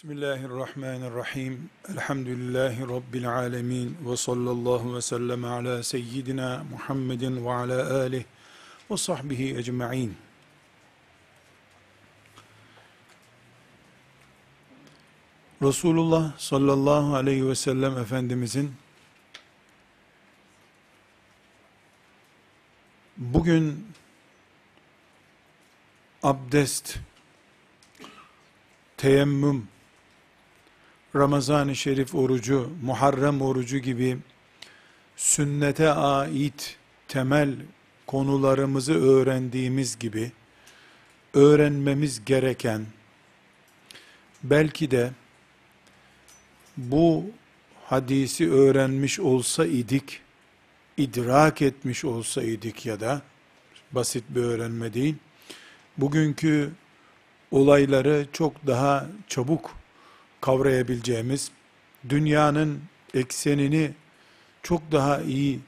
Bismillahirrahmanirrahim. Elhamdülillahi Rabbil alemin. Ve sallallahu ve sellem ala seyyidina Muhammedin ve ala alih ve sahbihi ecma'in. Resulullah sallallahu aleyhi ve sellem Efendimizin bugün abdest, teyemmüm, Ramazan-ı Şerif orucu, Muharrem orucu gibi sünnete ait temel konularımızı öğrendiğimiz gibi öğrenmemiz gereken belki de bu hadisi öğrenmiş olsa idik, idrak etmiş olsa idik ya da basit bir öğrenme değil, bugünkü olayları çok daha çabuk kavrayabileceğimiz, dünyanın eksenini çok daha iyi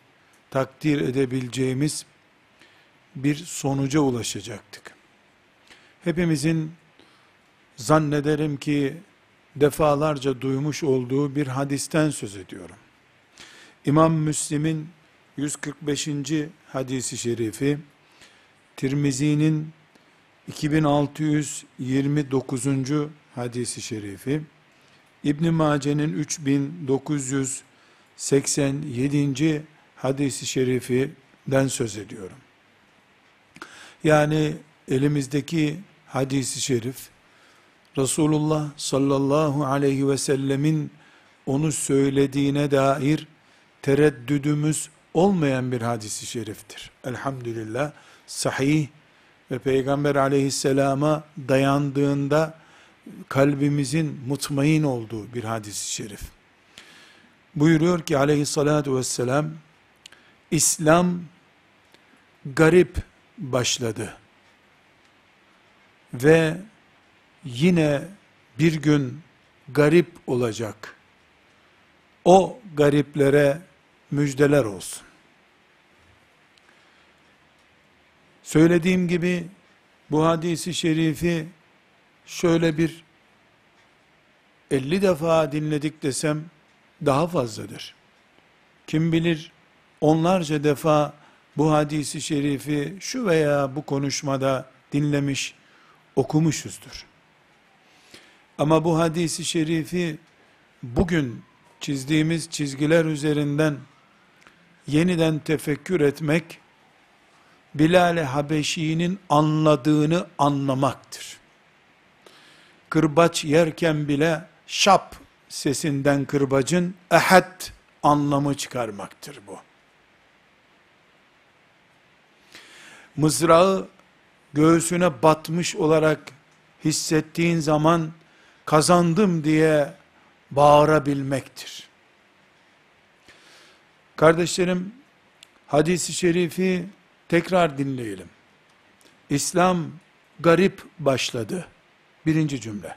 takdir edebileceğimiz bir sonuca ulaşacaktık. Hepimizin zannederim ki defalarca duymuş olduğu bir hadisten söz ediyorum. İmam Müslim'in 145. hadisi şerifi, Tirmizi'nin 2629. hadisi şerifi, İbn Mace'nin 3987. hadisi şerifinden söz ediyorum. Yani elimizdeki hadisi şerif Resulullah sallallahu aleyhi ve sellemin onu söylediğine dair tereddüdümüz olmayan bir hadisi şeriftir. Elhamdülillah sahih ve Peygamber aleyhisselama dayandığında kalbimizin mutmain olduğu bir hadis-i şerif. Buyuruyor ki aleyhissalatu vesselam, İslam garip başladı. Ve yine bir gün garip olacak. O gariplere müjdeler olsun. Söylediğim gibi bu hadisi şerifi şöyle bir 50 defa dinledik desem daha fazladır. Kim bilir onlarca defa bu hadisi şerifi şu veya bu konuşmada dinlemiş, okumuşuzdur. Ama bu hadisi şerifi bugün çizdiğimiz çizgiler üzerinden yeniden tefekkür etmek, Bilal-i Habeşi'nin anladığını anlamaktır. Kırbaç yerken bile şap sesinden kırbacın ehad anlamı çıkarmaktır bu. Mızrağı göğsüne batmış olarak hissettiğin zaman kazandım diye bağırabilmektir. Kardeşlerim, hadisi şerifi tekrar dinleyelim. İslam garip başladı. Birinci cümle.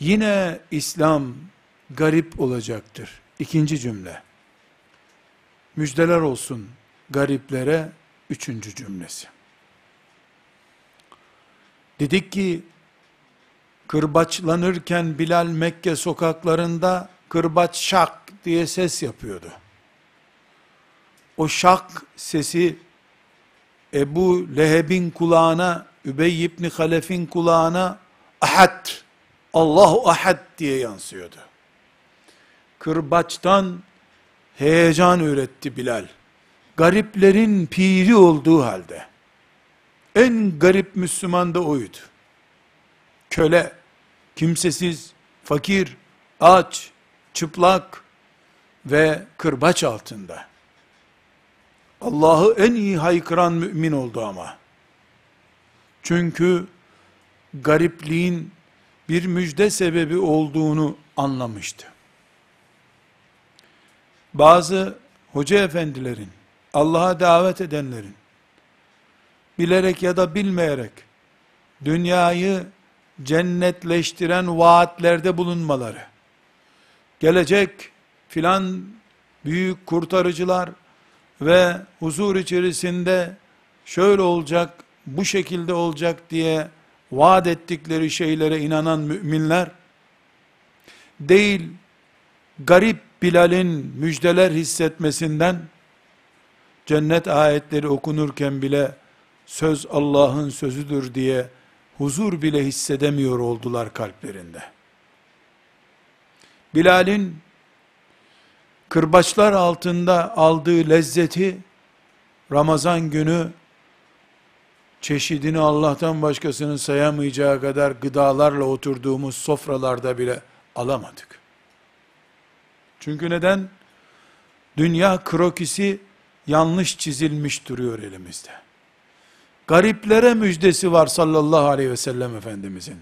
Yine İslam garip olacaktır. İkinci cümle. Müjdeler olsun gariplere. Üçüncü cümlesi. Dedik ki, kırbaçlanırken Bilal Mekke sokaklarında kırbaç şak diye ses yapıyordu. O şak sesi Ebu Leheb'in kulağına, Übey ibn Halef'in kulağına ahad, Allahu ahad diye yansıyordu. Kırbaçtan heyecan üretti Bilal. Gariplerin piri olduğu halde. En garip Müslüman da oydu. Köle, kimsesiz, fakir, aç, çıplak ve kırbaç altında. Allah'ı en iyi haykıran mümin oldu ama. Çünkü garipliğin bir müjde sebebi olduğunu anlamıştı. Bazı hoca efendilerin, Allah'a davet edenlerin, bilerek ya da bilmeyerek, dünyayı cennetleştiren vaatlerde bulunmaları, gelecek filan büyük kurtarıcılar ve huzur içerisinde şöyle olacak, bu şekilde olacak diye vaat ettikleri şeylere inanan müminler, değil, garip Bilal'in müjdeler hissetmesinden, cennet ayetleri okunurken bile, söz Allah'ın sözüdür diye, huzur bile hissedemiyor oldular kalplerinde. Bilal'in, kırbaçlar altında aldığı lezzeti, Ramazan günü, çeşidini Allah'tan başkasının sayamayacağı kadar gıdalarla oturduğumuz sofralarda bile alamadık. Çünkü neden? Dünya krokisi yanlış çizilmiş duruyor elimizde. Gariplere müjdesi var sallallahu aleyhi ve sellem Efendimizin.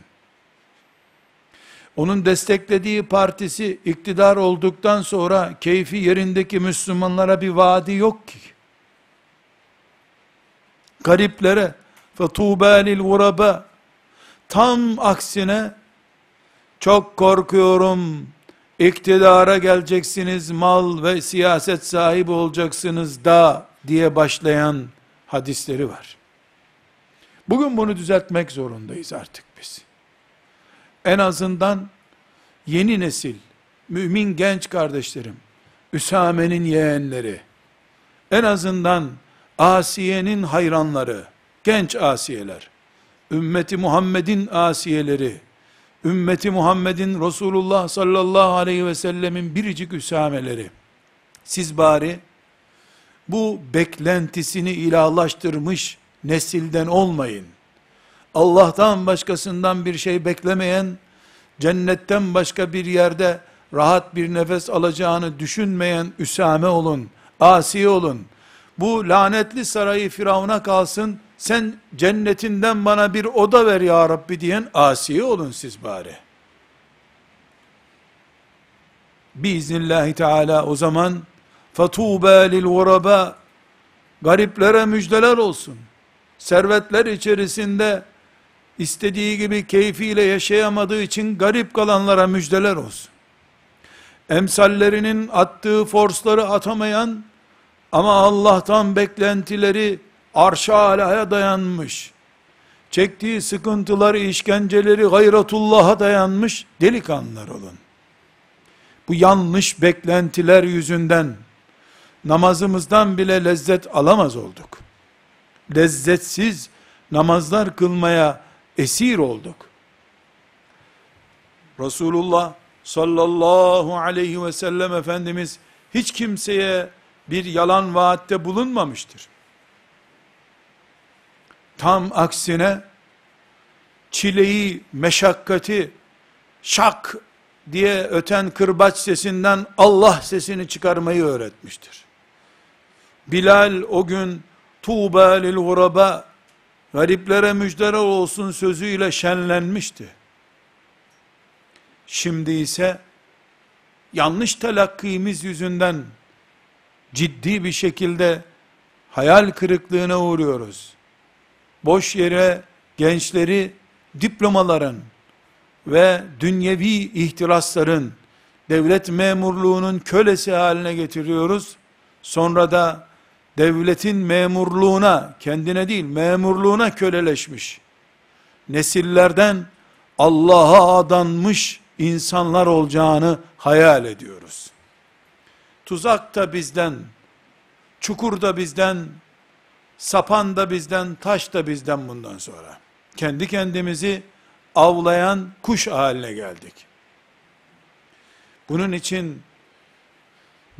Onun desteklediği partisi iktidar olduktan sonra keyfi yerindeki Müslümanlara bir vaadi yok ki. Gariplere فَطُوبَى لِلْغُرَبَى Tam aksine çok korkuyorum iktidara geleceksiniz, mal ve siyaset sahibi olacaksınız da diye başlayan hadisleri var. Bugün bunu düzeltmek zorundayız artık biz. En azından yeni nesil, mümin genç kardeşlerim, Üsame'nin yeğenleri, en azından Asiye'nin hayranları, genç asiyeler, ümmeti Muhammed'in asiyeleri, ümmeti Muhammed'in Resulullah sallallahu aleyhi ve sellemin biricik üsameleri, siz bari, bu beklentisini ilahlaştırmış nesilden olmayın. Allah'tan başkasından bir şey beklemeyen, cennetten başka bir yerde rahat bir nefes alacağını düşünmeyen Üsame olun, Asiye olun. Bu lanetli sarayı Firavun'a kalsın, sen cennetinden bana bir oda ver ya Rabbi diyen Asiye olun siz bari. Biiznillahü Teala o zaman فَتُوبَى لِلْغُرَبَى Gariplere müjdeler olsun. Servetler içerisinde istediği gibi keyfiyle yaşayamadığı için garip kalanlara müjdeler olsun. Emsallerinin attığı forsları atamayan ama Allah'tan beklentileri arşa alaya dayanmış, çektiği sıkıntıları, işkenceleri gayratullah'a dayanmış delikanlılar olun. Bu yanlış beklentiler yüzünden namazımızdan bile lezzet alamaz olduk. Lezzetsiz namazlar kılmaya esir olduk. Resulullah sallallahu aleyhi ve sellem Efendimiz hiç kimseye bir yalan vaatte bulunmamıştır. Tam aksine çileyi, meşakkati şak diye öten kırbaç sesinden Allah sesini çıkarmayı öğretmiştir. Bilal o gün tuğba lil guraba gariplere müjdeler olsun sözüyle şenlenmişti. Şimdi ise yanlış telakkimiz yüzünden ciddi bir şekilde hayal kırıklığına uğruyoruz. Boş yere gençleri diplomaların ve dünyevi ihtirasların, devlet memurluğunun kölesi haline getiriyoruz. Sonra da devletin memurluğuna, kendine değil memurluğuna köleleşmiş, nesillerden Allah'a adanmış insanlar olacağını hayal ediyoruz. Tuzak da bizden, çukur da bizden, sapan da bizden, taş da bizden bundan sonra. Kendi kendimizi avlayan kuş haline geldik. Bunun için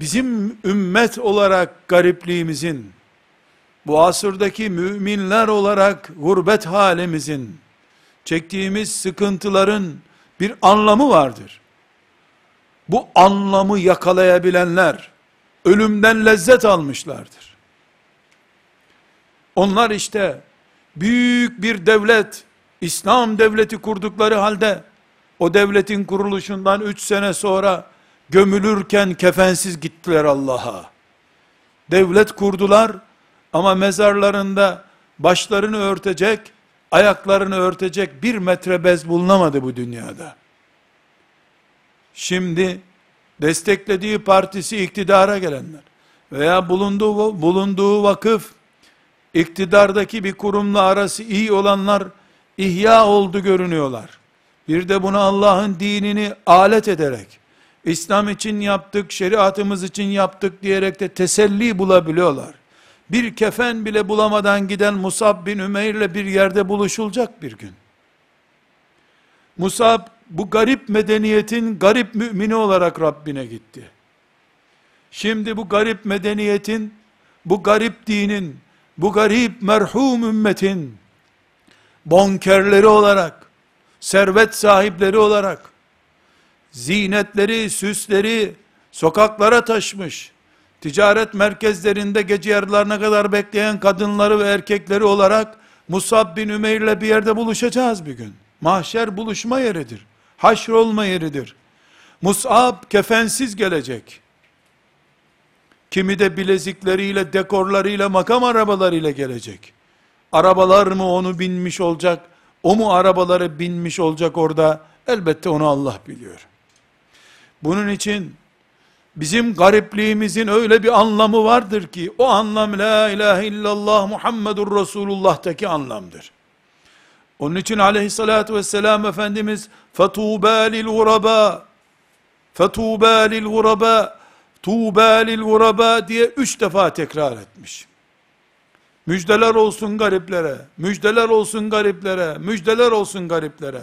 bizim ümmet olarak garipliğimizin, bu asırdaki müminler olarak gurbet halimizin, çektiğimiz sıkıntıların bir anlamı vardır. Bu anlamı yakalayabilenler, ölümden lezzet almışlardır. Onlar işte, büyük bir devlet, İslam devleti kurdukları halde, o devletin kuruluşundan üç sene sonra, gömülürken kefensiz gittiler Allah'a. Devlet kurdular ama mezarlarında başlarını örtecek, ayaklarını örtecek bir metre bez bulunamadı bu dünyada. Şimdi desteklediği partisi iktidara gelenler veya bulunduğu bulunduğu vakıf iktidardaki bir kurumla arası iyi olanlar ihya oldu görünüyorlar. Bir de bunu Allah'ın dinini alet ederek, İslam için yaptık, şeriatımız için yaptık diyerek de teselli bulabiliyorlar. Bir kefen bile bulamadan giden Musab bin Ümeyr'le bir yerde buluşulacak bir gün. Musab bu garip medeniyetin garip mümini olarak Rabbine gitti. Şimdi bu garip medeniyetin, bu garip dinin, bu garip merhum ümmetin bonkerleri olarak, servet sahipleri olarak, zinetleri, süsleri sokaklara taşmış, ticaret merkezlerinde gece yarılarına kadar bekleyen kadınları ve erkekleri olarak Musab bin Ümeyr'le bir yerde buluşacağız bir gün. Mahşer buluşma yeridir. Haşr olma yeridir. Musab kefensiz gelecek. Kimi de bilezikleriyle, dekorlarıyla, makam arabalarıyla gelecek. Arabalar mı onu binmiş olacak, o mu arabaları binmiş olacak orada? Elbette onu Allah biliyor. Bunun için bizim garipliğimizin öyle bir anlamı vardır ki, o anlam la ilahe illallah Muhammedur Resulullah'taki anlamdır. Onun için aleyhissalatü vesselam Efendimiz فَتُوبَى لِلْغُرَبَى فَتُوبَى Tuğba lil uraba diye üç defa tekrar etmiş. Müjdeler olsun gariplere, müjdeler olsun gariplere, müjdeler olsun gariplere.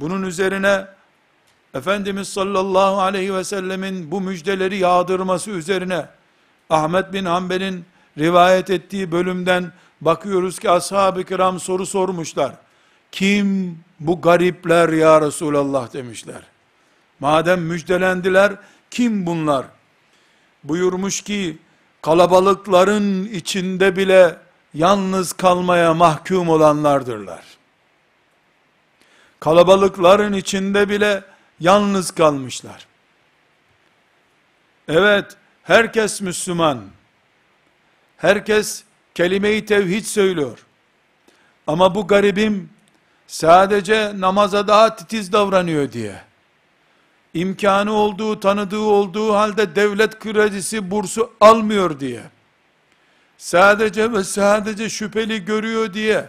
Bunun üzerine Efendimiz sallallahu aleyhi ve sellemin bu müjdeleri yağdırması üzerine Ahmet bin Hanbel'in rivayet ettiği bölümden bakıyoruz ki ashab-ı kiram soru sormuşlar. Kim bu garipler ya Resulallah demişler. Madem müjdelendiler kim bunlar? Buyurmuş ki, kalabalıkların içinde bile yalnız kalmaya mahkum olanlardırlar. Kalabalıkların içinde bile yalnız kalmışlar. Evet, herkes Müslüman. Herkes kelime-i tevhid söylüyor. Ama bu garibim sadece namaza daha titiz davranıyor diye, imkanı olduğu, tanıdığı olduğu halde devlet kredisi, bursu almıyor diye, sadece ve sadece şüpheli görüyor diye,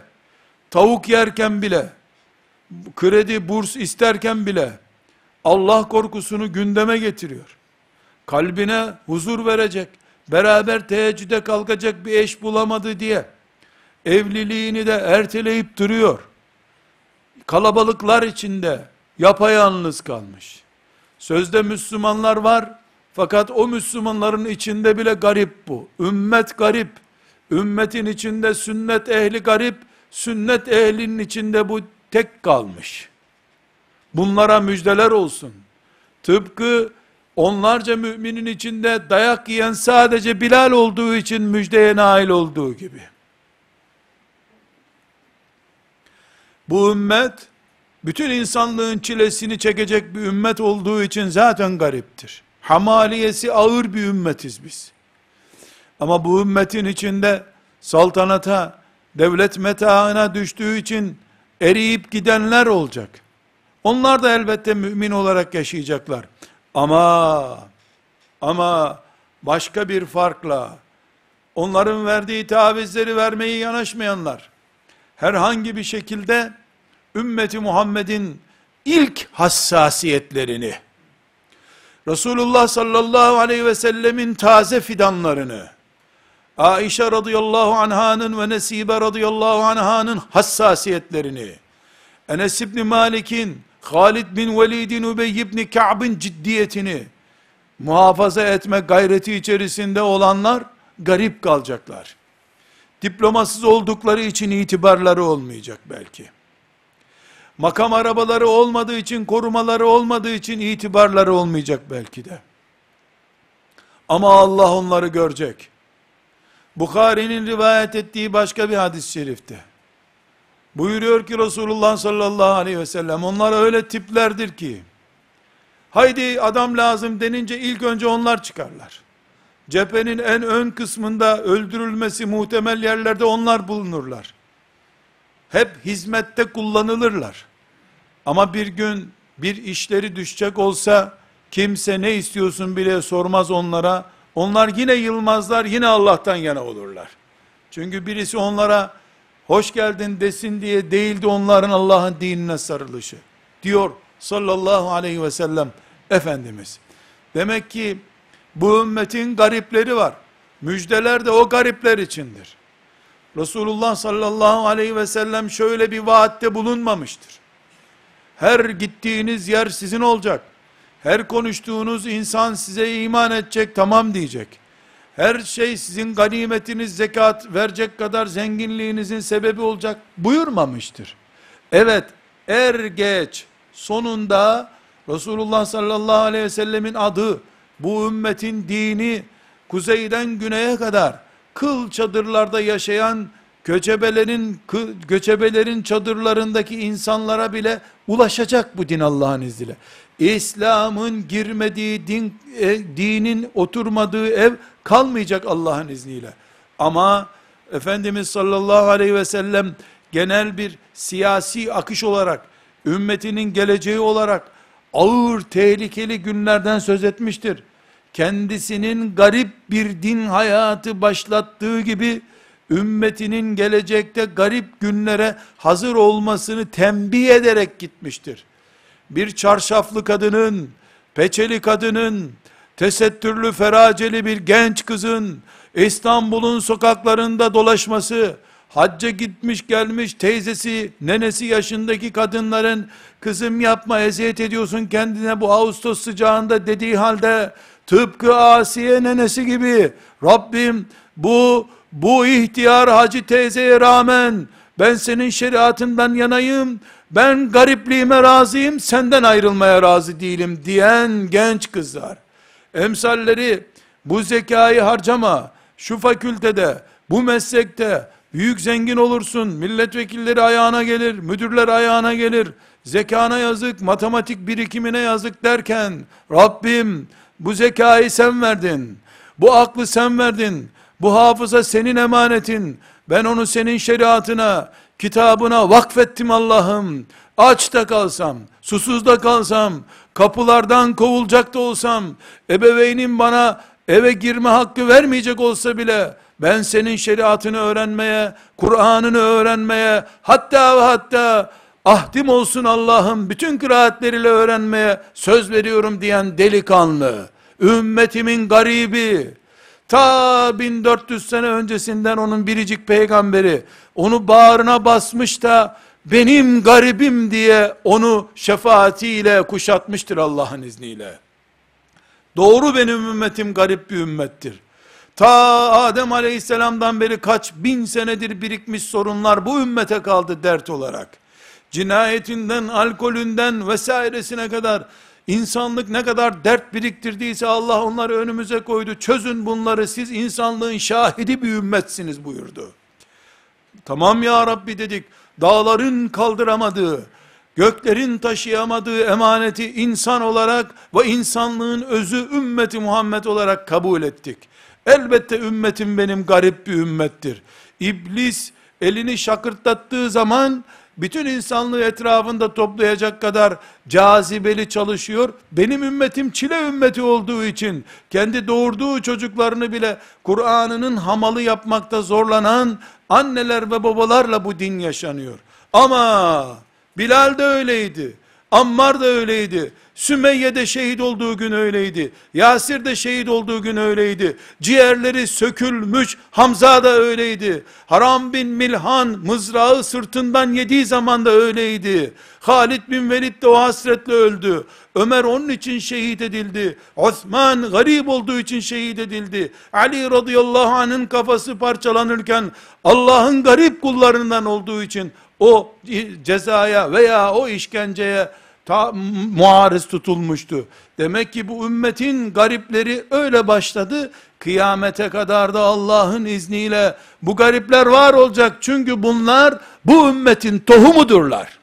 tavuk yerken bile, kredi, burs isterken bile, Allah korkusunu gündeme getiriyor. Kalbine huzur verecek, beraber teheccüde kalkacak bir eş bulamadı diye, evliliğini de erteleyip duruyor kalabalıklar içinde yapayalnız kalmış. Sözde Müslümanlar var fakat o Müslümanların içinde bile garip bu. Ümmet garip. Ümmetin içinde sünnet ehli garip, sünnet ehlinin içinde bu tek kalmış. Bunlara müjdeler olsun. Tıpkı onlarca müminin içinde dayak yiyen sadece Bilal olduğu için müjdeye nail olduğu gibi. Bu ümmet, bütün insanlığın çilesini çekecek bir ümmet olduğu için zaten gariptir. Hamaliyesi ağır bir ümmetiz biz. Ama bu ümmetin içinde saltanata, devlet metaına düştüğü için eriyip gidenler olacak. Onlar da elbette mümin olarak yaşayacaklar. Ama ama başka bir farkla onların verdiği tavizleri vermeyi yanaşmayanlar herhangi bir şekilde ümmeti Muhammed'in ilk hassasiyetlerini, Resulullah sallallahu aleyhi ve sellemin taze fidanlarını, Aişe radıyallahu anhanın ve Nesibe radıyallahu anhanın hassasiyetlerini, Enes İbni Malik'in, Halid bin Velid'in, Übey ibn Ka'b'ın ciddiyetini muhafaza etme gayreti içerisinde olanlar garip kalacaklar. Diplomasız oldukları için itibarları olmayacak belki makam arabaları olmadığı için, korumaları olmadığı için itibarları olmayacak belki de. Ama Allah onları görecek. Bukhari'nin rivayet ettiği başka bir hadis-i şerifte. Buyuruyor ki Resulullah sallallahu aleyhi ve sellem, onlar öyle tiplerdir ki, haydi adam lazım denince ilk önce onlar çıkarlar. Cephenin en ön kısmında öldürülmesi muhtemel yerlerde onlar bulunurlar. Hep hizmette kullanılırlar. Ama bir gün bir işleri düşecek olsa kimse ne istiyorsun bile sormaz onlara. Onlar yine yılmazlar, yine Allah'tan yana olurlar. Çünkü birisi onlara hoş geldin desin diye değildi onların Allah'ın dinine sarılışı. Diyor sallallahu aleyhi ve sellem Efendimiz. Demek ki bu ümmetin garipleri var. Müjdeler de o garipler içindir. Resulullah sallallahu aleyhi ve sellem şöyle bir vaatte bulunmamıştır. Her gittiğiniz yer sizin olacak. Her konuştuğunuz insan size iman edecek, tamam diyecek. Her şey sizin ganimetiniz, zekat verecek kadar zenginliğinizin sebebi olacak buyurmamıştır. Evet, er geç sonunda Resulullah sallallahu aleyhi ve sellemin adı, bu ümmetin dini, kuzeyden güneye kadar, kıl çadırlarda yaşayan göçebelerin, göçebelerin çadırlarındaki insanlara bile ulaşacak bu din Allah'ın izniyle. İslam'ın girmediği din, e, dinin oturmadığı ev kalmayacak Allah'ın izniyle. Ama Efendimiz sallallahu aleyhi ve sellem genel bir siyasi akış olarak, ümmetinin geleceği olarak ağır tehlikeli günlerden söz etmiştir. Kendisinin garip bir din hayatı başlattığı gibi, ümmetinin gelecekte garip günlere hazır olmasını tembih ederek gitmiştir. Bir çarşaflı kadının, peçeli kadının, tesettürlü feraceli bir genç kızın, İstanbul'un sokaklarında dolaşması, hacca gitmiş gelmiş teyzesi, nenesi yaşındaki kadınların, kızım yapma eziyet ediyorsun kendine bu Ağustos sıcağında dediği halde, tıpkı Asiye nenesi gibi, Rabbim bu bu ihtiyar hacı teyzeye rağmen ben senin şeriatından yanayım, ben garipliğime razıyım, senden ayrılmaya razı değilim diyen genç kızlar. Emsalleri bu zekayı harcama, şu fakültede, bu meslekte, büyük zengin olursun, milletvekilleri ayağına gelir, müdürler ayağına gelir, zekana yazık, matematik birikimine yazık derken, Rabbim bu zekayı sen verdin, bu aklı sen verdin, bu hafıza senin emanetin. Ben onu senin şeriatına, kitabına vakfettim Allah'ım. Aç da kalsam, susuz da kalsam, kapılardan kovulacak da olsam, ebeveynim bana eve girme hakkı vermeyecek olsa bile, ben senin şeriatını öğrenmeye, Kur'an'ını öğrenmeye, hatta ve hatta ahdim olsun Allah'ım bütün kıraatleriyle öğrenmeye söz veriyorum diyen delikanlı, ümmetimin garibi, Ta 1400 sene öncesinden onun biricik peygamberi onu bağrına basmış da benim garibim diye onu şefaatiyle kuşatmıştır Allah'ın izniyle. Doğru benim ümmetim garip bir ümmettir. Ta Adem aleyhisselamdan beri kaç bin senedir birikmiş sorunlar bu ümmete kaldı dert olarak. Cinayetinden, alkolünden vesairesine kadar İnsanlık ne kadar dert biriktirdiyse Allah onları önümüze koydu. Çözün bunları siz insanlığın şahidi bir ümmetsiniz buyurdu. Tamam ya Rabbi dedik. Dağların kaldıramadığı, göklerin taşıyamadığı emaneti insan olarak ve insanlığın özü ümmeti Muhammed olarak kabul ettik. Elbette ümmetim benim garip bir ümmettir. İblis elini şakırtlattığı zaman bütün insanlığı etrafında toplayacak kadar cazibeli çalışıyor. Benim ümmetim çile ümmeti olduğu için kendi doğurduğu çocuklarını bile Kur'an'ının hamalı yapmakta zorlanan anneler ve babalarla bu din yaşanıyor. Ama Bilal de öyleydi. Ammar da öyleydi. Sümeyye de şehit olduğu gün öyleydi. Yasir de şehit olduğu gün öyleydi. Ciğerleri sökülmüş Hamza da öyleydi. Haram bin Milhan mızrağı sırtından yediği zaman da öyleydi. Halid bin Velid de o hasretle öldü. Ömer onun için şehit edildi. Osman garip olduğu için şehit edildi. Ali radıyallahu anh'ın kafası parçalanırken Allah'ın garip kullarından olduğu için o cezaya veya o işkenceye ta, muarız tutulmuştu. Demek ki bu ümmetin garipleri öyle başladı. Kıyamete kadar da Allah'ın izniyle bu garipler var olacak. Çünkü bunlar bu ümmetin tohumudurlar.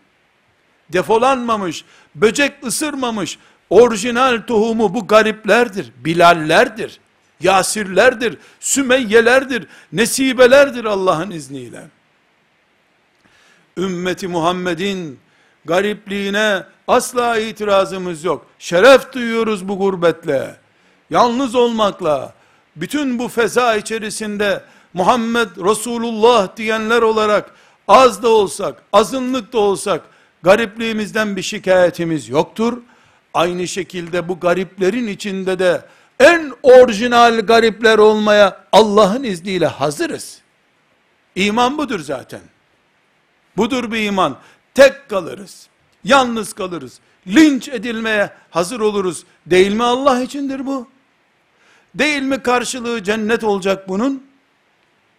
Defolanmamış, böcek ısırmamış, orijinal tohumu bu gariplerdir, bilallerdir, yasirlerdir, sümeyyelerdir, nesibelerdir Allah'ın izniyle. Ümmeti Muhammed'in garipliğine asla itirazımız yok. Şeref duyuyoruz bu gurbetle. Yalnız olmakla, bütün bu feza içerisinde Muhammed Resulullah diyenler olarak Az da olsak, azınlık da olsak, garipliğimizden bir şikayetimiz yoktur. Aynı şekilde bu gariplerin içinde de en orijinal garipler olmaya Allah'ın izniyle hazırız. İman budur zaten. Budur bir iman. Tek kalırız. Yalnız kalırız. Linç edilmeye hazır oluruz. Değil mi Allah içindir bu? Değil mi karşılığı cennet olacak bunun?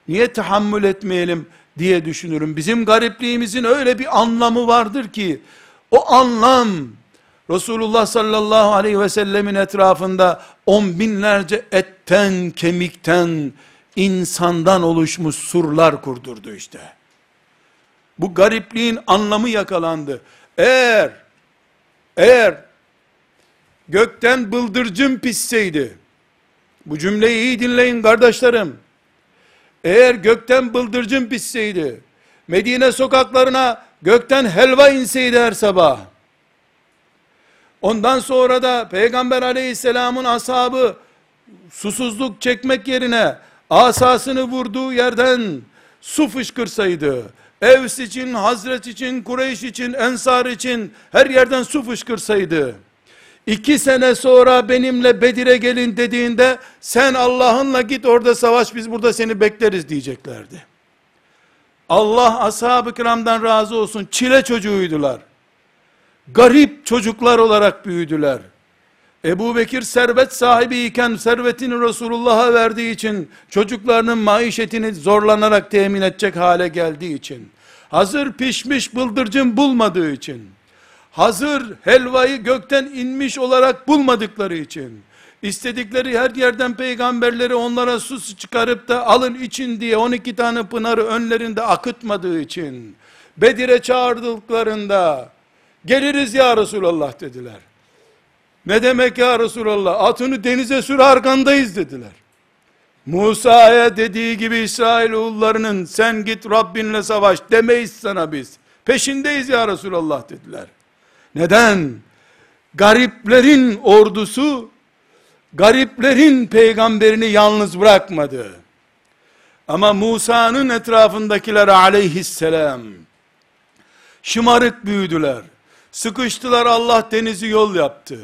Niye tahammül etmeyelim diye düşünürüm. Bizim garipliğimizin öyle bir anlamı vardır ki, o anlam, Resulullah sallallahu aleyhi ve sellemin etrafında on binlerce etten, kemikten, insandan oluşmuş surlar kurdurdu işte. Bu garipliğin anlamı yakalandı. Eğer, eğer gökten bıldırcın pisseydi, bu cümleyi iyi dinleyin kardeşlerim, eğer gökten bıldırcın pisseydi, Medine sokaklarına gökten helva inseydi her sabah, ondan sonra da Peygamber aleyhisselamın ashabı, susuzluk çekmek yerine, asasını vurduğu yerden, su fışkırsaydı, Evs için, Hazret için, Kureyş için, Ensar için, her yerden su fışkırsaydı, iki sene sonra benimle Bedir'e gelin dediğinde, sen Allah'ınla git orada savaş, biz burada seni bekleriz diyeceklerdi. Allah ashab-ı kiramdan razı olsun, çile çocuğuydular. Garip çocuklar olarak büyüdüler. Ebu Bekir servet sahibi iken servetini Resulullah'a verdiği için çocuklarının maişetini zorlanarak temin edecek hale geldiği için hazır pişmiş bıldırcın bulmadığı için hazır helvayı gökten inmiş olarak bulmadıkları için istedikleri her yerden peygamberleri onlara su çıkarıp da alın için diye 12 tane pınarı önlerinde akıtmadığı için Bedir'e çağırdıklarında geliriz ya Resulallah dediler. Ne demek ya Resulallah? Atını denize sür arkandayız dediler. Musa'ya dediği gibi İsrailoğullarının sen git Rabbinle savaş demeyiz sana biz. Peşindeyiz ya Resulallah dediler. Neden? Gariplerin ordusu, gariplerin peygamberini yalnız bırakmadı. Ama Musa'nın etrafındakiler aleyhisselam, şımarık büyüdüler. Sıkıştılar Allah denizi yol yaptı.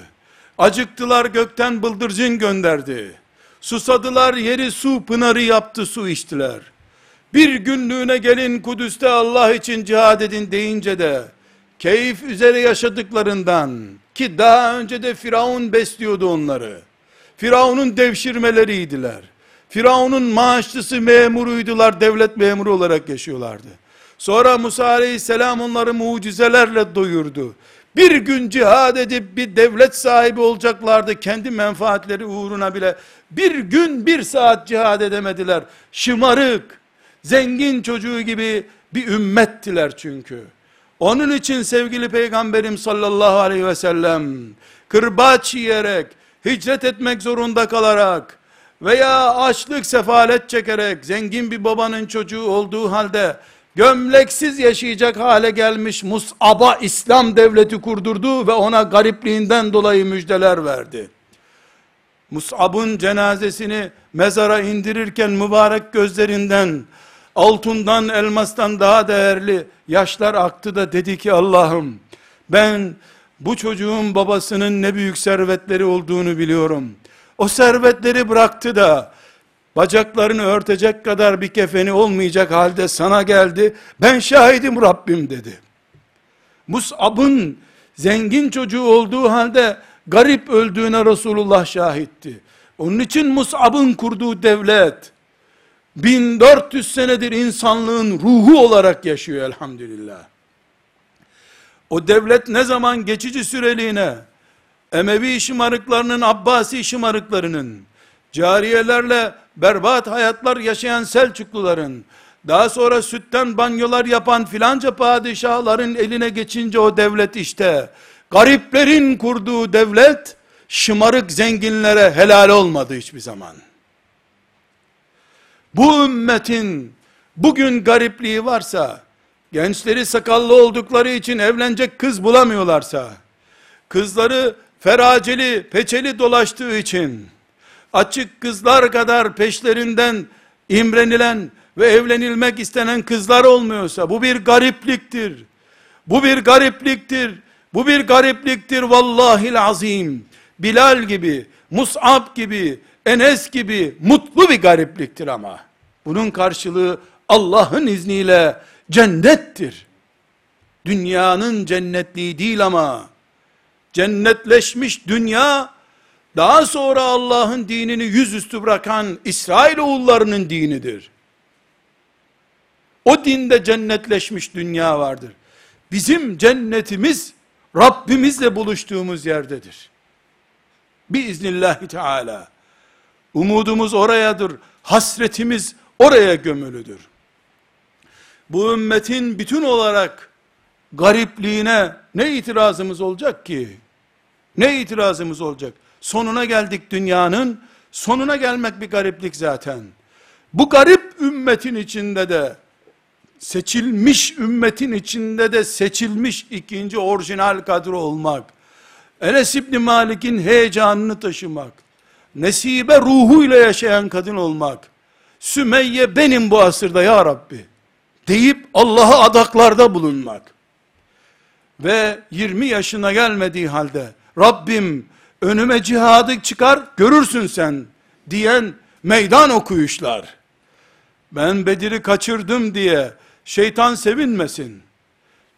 Acıktılar gökten bıldırcın gönderdi. Susadılar yeri su pınarı yaptı su içtiler. Bir günlüğüne gelin Kudüs'te Allah için cihad edin deyince de keyif üzere yaşadıklarından ki daha önce de Firavun besliyordu onları. Firavun'un devşirmeleriydiler. Firavun'un maaşlısı memuruydular, devlet memuru olarak yaşıyorlardı. Sonra Musa aleyhisselam onları mucizelerle doyurdu. Bir gün cihad edip bir devlet sahibi olacaklardı kendi menfaatleri uğruna bile. Bir gün bir saat cihad edemediler. Şımarık, zengin çocuğu gibi bir ümmettiler çünkü. Onun için sevgili peygamberim sallallahu aleyhi ve sellem kırbaç yiyerek, hicret etmek zorunda kalarak veya açlık sefalet çekerek zengin bir babanın çocuğu olduğu halde gömleksiz yaşayacak hale gelmiş Mus'ab'a İslam devleti kurdurdu ve ona garipliğinden dolayı müjdeler verdi. Mus'ab'ın cenazesini mezara indirirken mübarek gözlerinden altından elmastan daha değerli yaşlar aktı da dedi ki Allah'ım ben bu çocuğun babasının ne büyük servetleri olduğunu biliyorum. O servetleri bıraktı da bacaklarını örtecek kadar bir kefeni olmayacak halde sana geldi. Ben şahidim Rabbim dedi. Mus'ab'ın zengin çocuğu olduğu halde garip öldüğüne Resulullah şahitti. Onun için Mus'ab'ın kurduğu devlet 1400 senedir insanlığın ruhu olarak yaşıyor elhamdülillah. O devlet ne zaman geçici süreliğine Emevi şımarıklarının, Abbasi şımarıklarının, cariyelerle berbat hayatlar yaşayan Selçukluların, daha sonra sütten banyolar yapan filanca padişahların eline geçince o devlet işte, gariplerin kurduğu devlet, şımarık zenginlere helal olmadı hiçbir zaman. Bu ümmetin bugün garipliği varsa, gençleri sakallı oldukları için evlenecek kız bulamıyorlarsa, kızları feraceli, peçeli dolaştığı için, açık kızlar kadar peşlerinden imrenilen ve evlenilmek istenen kızlar olmuyorsa bu bir garipliktir. Bu bir garipliktir. Bu bir garipliktir vallahi azim. Bilal gibi, Mus'ab gibi, Enes gibi mutlu bir garipliktir ama. Bunun karşılığı Allah'ın izniyle cennettir. Dünyanın cennetliği değil ama cennetleşmiş dünya daha sonra Allah'ın dinini yüzüstü bırakan İsrail oğullarının dinidir. O dinde cennetleşmiş dünya vardır. Bizim cennetimiz Rabbimizle buluştuğumuz yerdedir. Biiznillahü Teala. Umudumuz orayadır. Hasretimiz oraya gömülüdür. Bu ümmetin bütün olarak garipliğine ne itirazımız olacak ki? Ne itirazımız olacak? Sonuna geldik dünyanın. Sonuna gelmek bir gariplik zaten. Bu garip ümmetin içinde de seçilmiş ümmetin içinde de seçilmiş ikinci orijinal kadro olmak, Enes İbni Malik'in heyecanını taşımak, nesibe ruhuyla yaşayan kadın olmak, Sümeyye benim bu asırda ya Rabbi, deyip Allah'a adaklarda bulunmak, ve 20 yaşına gelmediği halde, Rabbim önüme cihadı çıkar, görürsün sen, diyen meydan okuyuşlar, ben Bedir'i kaçırdım diye, Şeytan sevinmesin.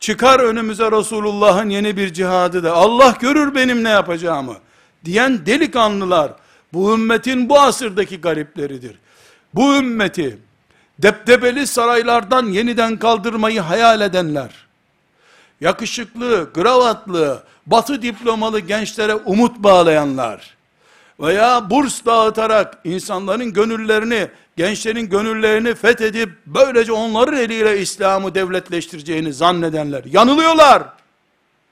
Çıkar önümüze Resulullah'ın yeni bir cihadı da Allah görür benim ne yapacağımı diyen delikanlılar bu ümmetin bu asırdaki garipleridir. Bu ümmeti deptebeli saraylardan yeniden kaldırmayı hayal edenler, yakışıklı, gravatlı, batı diplomalı gençlere umut bağlayanlar veya burs dağıtarak insanların gönüllerini gençlerin gönüllerini fethedip böylece onların eliyle İslam'ı devletleştireceğini zannedenler yanılıyorlar.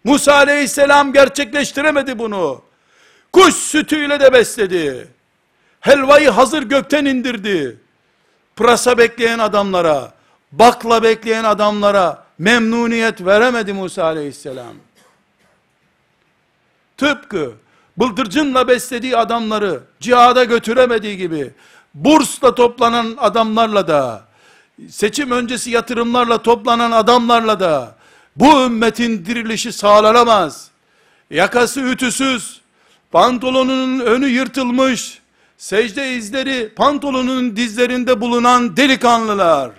Musa aleyhisselam gerçekleştiremedi bunu. Kuş sütüyle de besledi. Helvayı hazır gökten indirdi. Pırasa bekleyen adamlara, bakla bekleyen adamlara memnuniyet veremedi Musa aleyhisselam. Tıpkı bıldırcınla beslediği adamları cihada götüremediği gibi bursla toplanan adamlarla da, seçim öncesi yatırımlarla toplanan adamlarla da, bu ümmetin dirilişi sağlanamaz. Yakası ütüsüz, pantolonunun önü yırtılmış, secde izleri pantolonunun dizlerinde bulunan delikanlılar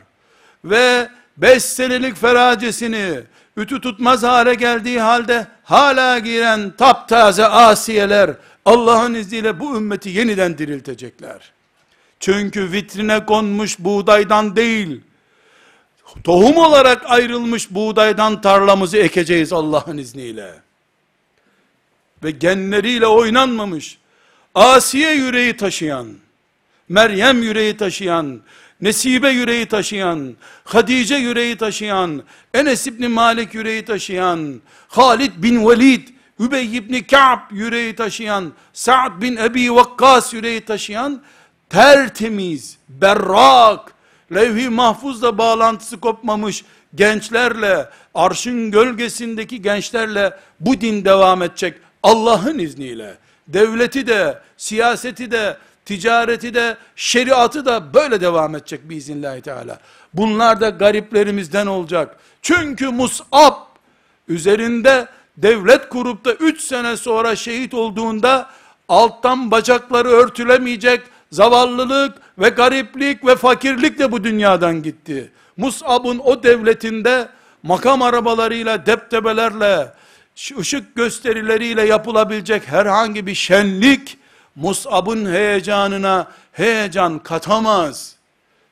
ve beş senelik feracesini ütü tutmaz hale geldiği halde hala giren taptaze asiyeler Allah'ın izniyle bu ümmeti yeniden diriltecekler. Çünkü vitrine konmuş buğdaydan değil, tohum olarak ayrılmış buğdaydan tarlamızı ekeceğiz Allah'ın izniyle. Ve genleriyle oynanmamış, Asiye yüreği taşıyan, Meryem yüreği taşıyan, Nesibe yüreği taşıyan, Hadice yüreği taşıyan, Enes İbni Malik yüreği taşıyan, Halid bin Velid, Übey İbni Ka'b yüreği taşıyan, Sa'd bin Ebi Vakkas yüreği taşıyan, tertemiz, berrak, levh-i mahfuzla bağlantısı kopmamış gençlerle, arşın gölgesindeki gençlerle bu din devam edecek Allah'ın izniyle. Devleti de, siyaseti de, ticareti de, şeriatı da böyle devam edecek biiznillahü teala. Bunlar da gariplerimizden olacak. Çünkü Mus'ab üzerinde devlet kurup da 3 sene sonra şehit olduğunda alttan bacakları örtülemeyecek zavallılık ve gariplik ve fakirlik de bu dünyadan gitti. Mus'ab'ın o devletinde makam arabalarıyla, deptebelerle, ışık gösterileriyle yapılabilecek herhangi bir şenlik, Mus'ab'ın heyecanına heyecan katamaz.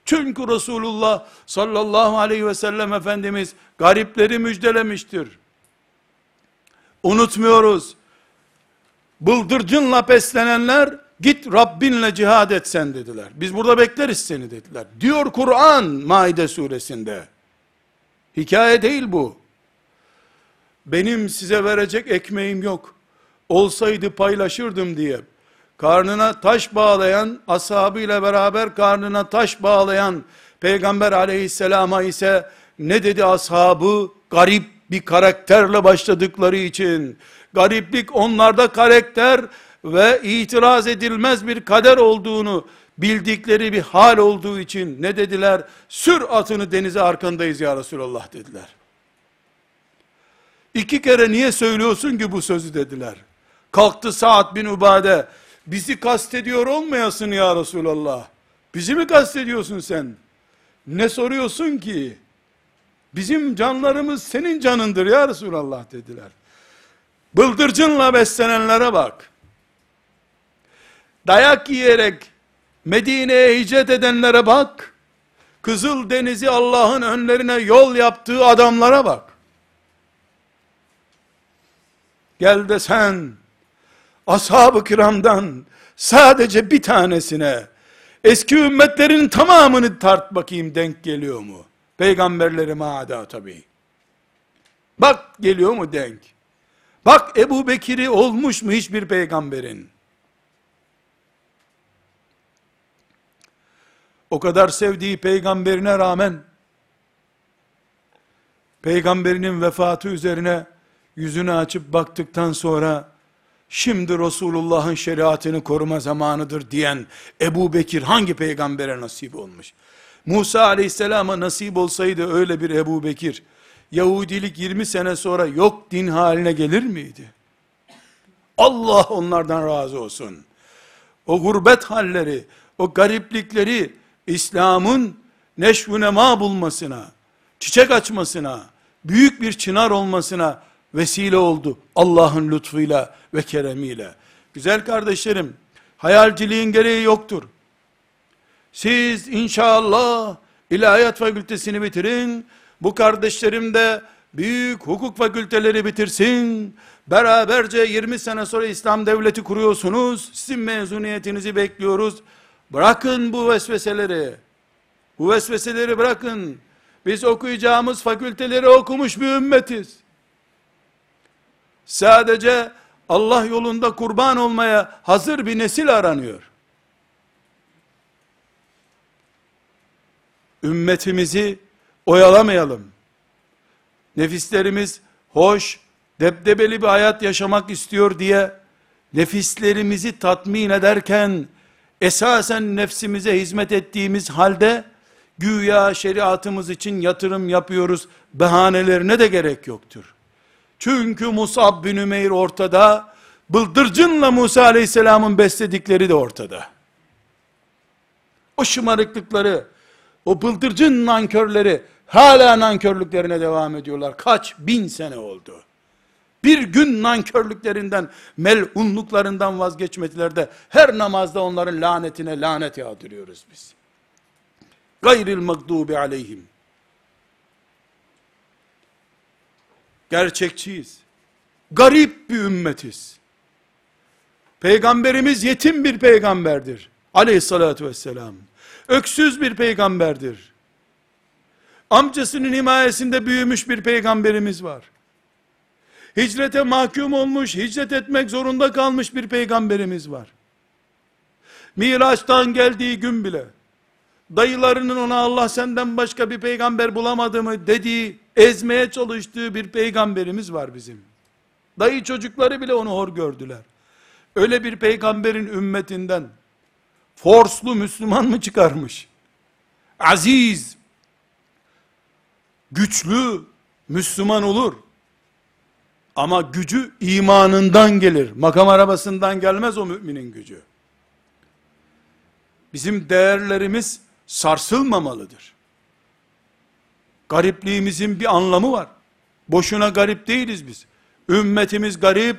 Çünkü Resulullah sallallahu aleyhi ve sellem Efendimiz garipleri müjdelemiştir. Unutmuyoruz. Bıldırcınla beslenenler Git Rabbinle cihad et sen dediler. Biz burada bekleriz seni dediler. Diyor Kur'an Maide suresinde. Hikaye değil bu. Benim size verecek ekmeğim yok. Olsaydı paylaşırdım diye. Karnına taş bağlayan, ashabıyla beraber karnına taş bağlayan Peygamber aleyhisselama ise ne dedi ashabı? Garip bir karakterle başladıkları için. Gariplik onlarda karakter, ve itiraz edilmez bir kader olduğunu bildikleri bir hal olduğu için ne dediler? Sür atını denize arkandayız ya Resulallah dediler. İki kere niye söylüyorsun ki bu sözü dediler. Kalktı Sa'd bin Ubade, bizi kastediyor olmayasın ya Resulallah. Bizi mi kastediyorsun sen? Ne soruyorsun ki? Bizim canlarımız senin canındır ya Resulallah dediler. Bıldırcınla beslenenlere bak. Dayak yiyerek Medine'ye hicret edenlere bak. Kızıl Denizi Allah'ın önlerine yol yaptığı adamlara bak. Gel de sen ashab-ı kiramdan sadece bir tanesine eski ümmetlerin tamamını tart bakayım denk geliyor mu? Peygamberleri maada tabi. Bak geliyor mu denk? Bak Ebu Bekir'i olmuş mu hiçbir peygamberin? O kadar sevdiği peygamberine rağmen, peygamberinin vefatı üzerine yüzünü açıp baktıktan sonra, şimdi Resulullah'ın şeriatını koruma zamanıdır diyen Ebu Bekir hangi peygambere nasip olmuş? Musa aleyhisselama nasip olsaydı öyle bir Ebu Bekir, Yahudilik 20 sene sonra yok din haline gelir miydi? Allah onlardan razı olsun. O gurbet halleri, o gariplikleri İslam'ın neşvü nema bulmasına, çiçek açmasına, büyük bir çınar olmasına vesile oldu. Allah'ın lütfuyla ve keremiyle. Güzel kardeşlerim, hayalciliğin gereği yoktur. Siz inşallah ilahiyat fakültesini bitirin, bu kardeşlerim de büyük hukuk fakülteleri bitirsin, beraberce 20 sene sonra İslam devleti kuruyorsunuz, sizin mezuniyetinizi bekliyoruz, bırakın bu vesveseleri, bu vesveseleri bırakın, biz okuyacağımız fakülteleri okumuş bir ümmetiz. Sadece Allah yolunda kurban olmaya hazır bir nesil aranıyor. Ümmetimizi oyalamayalım. Nefislerimiz hoş, debdebeli bir hayat yaşamak istiyor diye nefislerimizi tatmin ederken esasen nefsimize hizmet ettiğimiz halde güya şeriatımız için yatırım yapıyoruz bahanelerine de gerek yoktur. Çünkü Musab bin Ümeyr ortada, bıldırcınla Musa aleyhisselamın besledikleri de ortada. O şımarıklıkları, o bıldırcın nankörleri hala nankörlüklerine devam ediyorlar. Kaç bin sene oldu. Bir gün nankörlüklerinden, melunluklarından vazgeçmediler de her namazda onların lanetine lanet yağdırıyoruz biz. Gayril mağdubi aleyhim. Gerçekçiyiz. Garip bir ümmetiz. Peygamberimiz yetim bir peygamberdir. Aleyhissalatü vesselam. Öksüz bir peygamberdir. Amcasının himayesinde büyümüş bir peygamberimiz var. Hicrete mahkum olmuş, hicret etmek zorunda kalmış bir peygamberimiz var. Miraç'tan geldiği gün bile, dayılarının ona Allah senden başka bir peygamber bulamadı mı dediği, ezmeye çalıştığı bir peygamberimiz var bizim. Dayı çocukları bile onu hor gördüler. Öyle bir peygamberin ümmetinden, forslu Müslüman mı çıkarmış? Aziz, güçlü Müslüman olur. Ama gücü imanından gelir. Makam arabasından gelmez o müminin gücü. Bizim değerlerimiz sarsılmamalıdır. Garipliğimizin bir anlamı var. Boşuna garip değiliz biz. Ümmetimiz garip.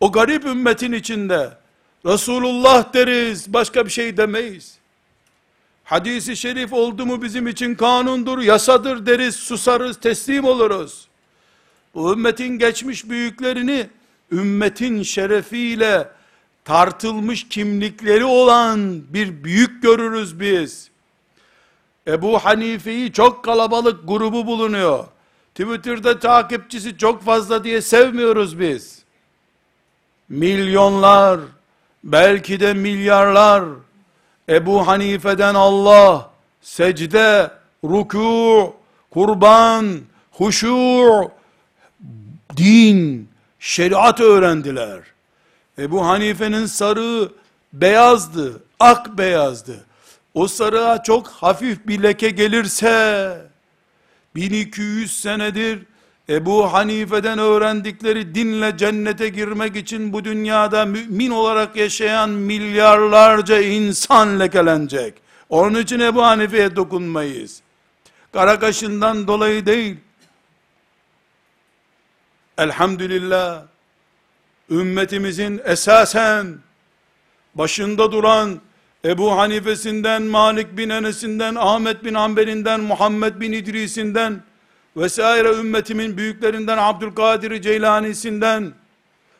O garip ümmetin içinde Resulullah deriz, başka bir şey demeyiz. Hadisi şerif oldu mu bizim için kanundur, yasadır deriz, susarız, teslim oluruz. Bu ümmetin geçmiş büyüklerini, ümmetin şerefiyle tartılmış kimlikleri olan bir büyük görürüz biz. Ebu Hanife'yi çok kalabalık grubu bulunuyor. Twitter'da takipçisi çok fazla diye sevmiyoruz biz. Milyonlar, belki de milyarlar, Ebu Hanife'den Allah, secde, ruku, kurban, huşu, din, şeriat öğrendiler. Ebu Hanife'nin sarığı beyazdı, ak beyazdı. O sarığa çok hafif bir leke gelirse, 1200 senedir Ebu Hanife'den öğrendikleri dinle cennete girmek için bu dünyada mümin olarak yaşayan milyarlarca insan lekelenecek. Onun için Ebu Hanife'ye dokunmayız. Kara kaşından dolayı değil. Elhamdülillah ümmetimizin esasen başında duran Ebu Hanife'sinden, Malik bin Enes'inden, Ahmet bin Hanbel'inden, Muhammed bin İdris'inden vesaire ümmetimin büyüklerinden Abdülkadir Ceylani'sinden,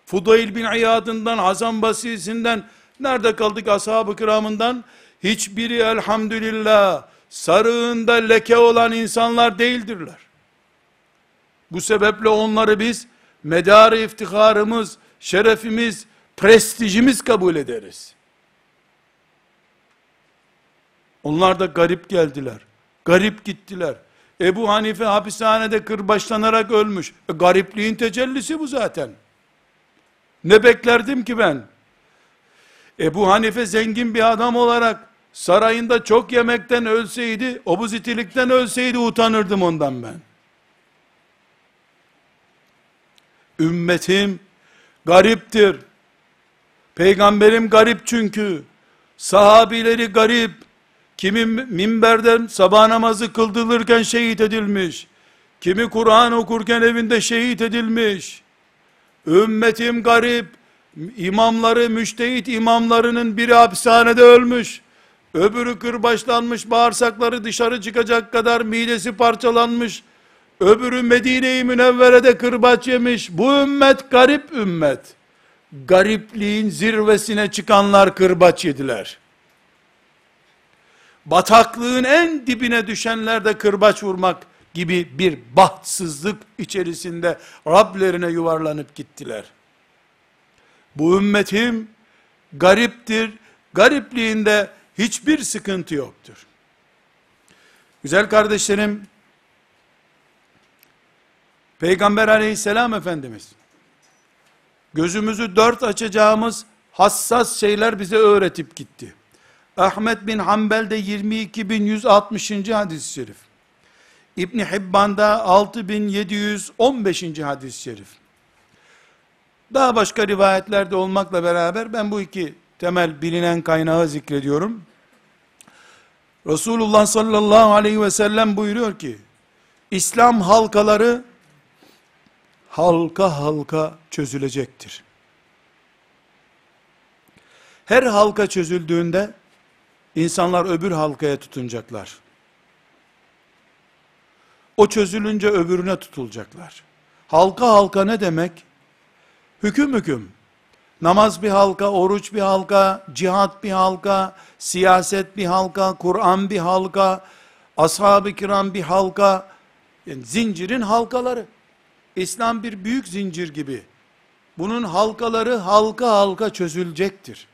Fudayl bin İyad'ından, Hasan Basri'sinden, nerede kaldık ashab-ı kiramından? Hiçbiri elhamdülillah sarığında leke olan insanlar değildirler. Bu sebeple onları biz medarı iftiharımız, şerefimiz, prestijimiz kabul ederiz. Onlar da garip geldiler. Garip gittiler. Ebu Hanife hapishanede kırbaçlanarak ölmüş. E, garipliğin tecellisi bu zaten. Ne beklerdim ki ben? Ebu Hanife zengin bir adam olarak sarayında çok yemekten ölseydi, obuzitilikten ölseydi utanırdım ondan ben. Ümmetim gariptir. Peygamberim garip çünkü. Sahabileri garip. Kimi minberden sabah namazı kıldırırken şehit edilmiş. Kimi Kur'an okurken evinde şehit edilmiş. Ümmetim garip. İmamları, müştehit imamlarının biri hapishanede ölmüş. Öbürü kırbaçlanmış, bağırsakları dışarı çıkacak kadar midesi parçalanmış. Öbürü Medine-i Münevvere'de kırbaç yemiş. Bu ümmet garip ümmet. Garipliğin zirvesine çıkanlar kırbaç yediler. Bataklığın en dibine düşenler de kırbaç vurmak gibi bir bahtsızlık içerisinde Rablerine yuvarlanıp gittiler. Bu ümmetim gariptir. Garipliğinde hiçbir sıkıntı yoktur. Güzel kardeşlerim, Peygamber aleyhisselam Efendimiz, gözümüzü dört açacağımız hassas şeyler bize öğretip gitti. Ahmet bin Hanbel'de 22.160. hadis-i şerif. İbni Hibban'da 6715. hadis-i şerif. Daha başka rivayetlerde olmakla beraber ben bu iki temel bilinen kaynağı zikrediyorum. Resulullah sallallahu aleyhi ve sellem buyuruyor ki, İslam halkaları halka halka çözülecektir. Her halka çözüldüğünde insanlar öbür halkaya tutunacaklar. O çözülünce öbürüne tutulacaklar. Halka halka ne demek? Hüküm hüküm. Namaz bir halka, oruç bir halka, cihat bir halka, siyaset bir halka, Kur'an bir halka, ashab-ı kiram bir halka, yani zincirin halkaları. İslam bir büyük zincir gibi. Bunun halkaları halka halka çözülecektir.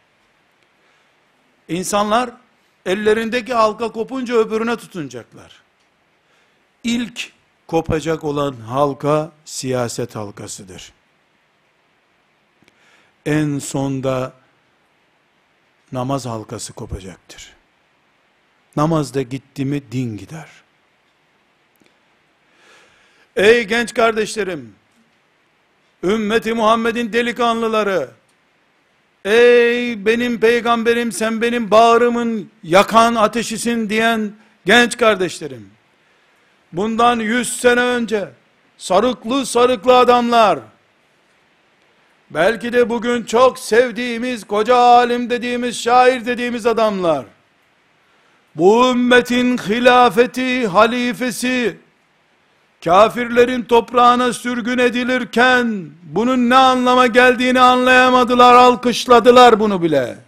İnsanlar ellerindeki halka kopunca öbürüne tutunacaklar. İlk kopacak olan halka siyaset halkasıdır. En sonda namaz halkası kopacaktır. Namazda gitti mi din gider. Ey genç kardeşlerim, ümmeti Muhammed'in delikanlıları, ey benim peygamberim sen benim bağrımın yakan ateşisin diyen genç kardeşlerim, bundan yüz sene önce, sarıklı sarıklı adamlar, belki de bugün çok sevdiğimiz, koca alim dediğimiz, şair dediğimiz adamlar, bu ümmetin hilafeti, halifesi, kafirlerin toprağına sürgün edilirken, bunun ne anlama geldiğini anlayamadılar, alkışladılar bunu bile.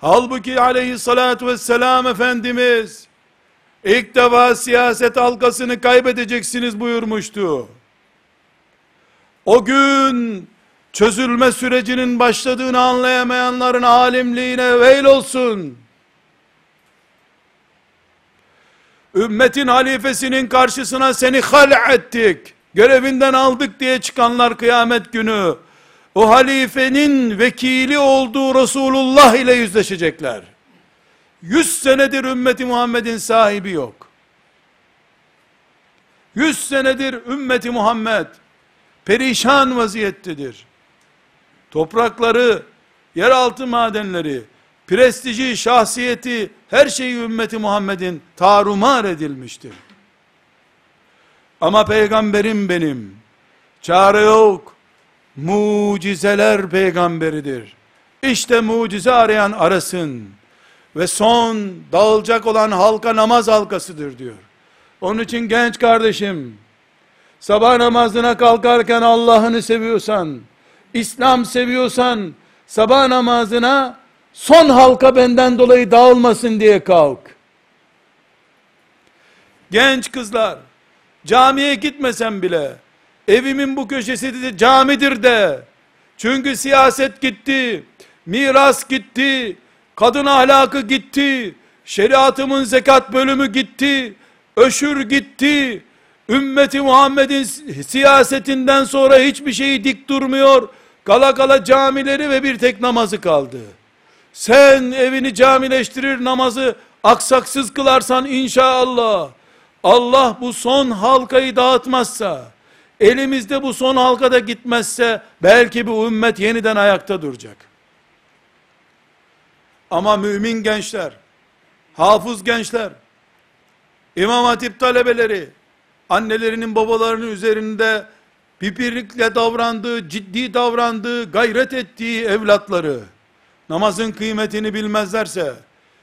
Halbuki aleyhissalatü vesselam Efendimiz, ilk defa siyaset halkasını kaybedeceksiniz buyurmuştu. O gün, çözülme sürecinin başladığını anlayamayanların alimliğine veil olsun. Ümmetin halifesinin karşısına seni hal ettik, görevinden aldık diye çıkanlar kıyamet günü, o halifenin vekili olduğu Resulullah ile yüzleşecekler. 100 senedir ümmeti Muhammed'in sahibi yok. 100 senedir ümmeti Muhammed perişan vaziyettedir. Toprakları, yeraltı madenleri, prestiji, şahsiyeti, her şeyi ümmeti Muhammed'in tarumar edilmiştir. Ama peygamberim benim, çare yok, mucizeler peygamberidir. İşte mucize arayan arasın ve son dağılacak olan halka namaz halkasıdır diyor. Onun için genç kardeşim, sabah namazına kalkarken Allah'ını seviyorsan, İslam seviyorsan, sabah namazına son halka benden dolayı dağılmasın diye kalk. Genç kızlar, camiye gitmesen bile, evimin bu köşesi de camidir de, çünkü siyaset gitti, miras gitti, kadın ahlakı gitti, şeriatımın zekat bölümü gitti, öşür gitti, ümmeti Muhammed'in siyasetinden sonra hiçbir şeyi dik durmuyor, kala kala camileri ve bir tek namazı kaldı. Sen evini camileştirir namazı aksaksız kılarsan inşallah, Allah bu son halkayı dağıtmazsa, elimizde bu son halkada gitmezse, belki bu ümmet yeniden ayakta duracak. Ama mümin gençler, hafız gençler, İmam Hatip talebeleri, annelerinin babalarının üzerinde pipirlikle davrandığı, ciddi davrandığı, gayret ettiği evlatları, namazın kıymetini bilmezlerse,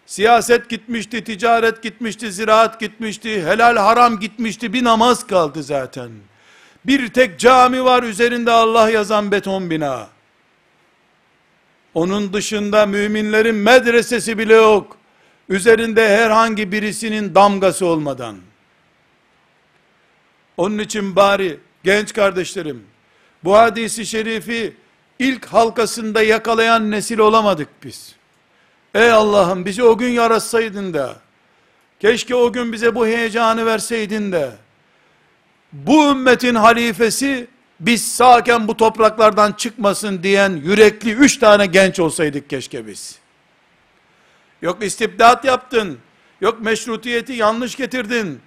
siyaset gitmişti, ticaret gitmişti, ziraat gitmişti, helal haram gitmişti, bir namaz kaldı zaten. Bir tek cami var üzerinde Allah yazan beton bina. Onun dışında müminlerin medresesi bile yok. Üzerinde herhangi birisinin damgası olmadan. Onun için bari genç kardeşlerim, bu hadisi şerifi ilk halkasında yakalayan nesil olamadık biz. Ey Allah'ım bizi o gün yaratsaydın da, keşke o gün bize bu heyecanı verseydin de, bu ümmetin halifesi, biz sağken bu topraklardan çıkmasın diyen yürekli üç tane genç olsaydık keşke biz. Yok istibdat yaptın, yok meşrutiyeti yanlış getirdin,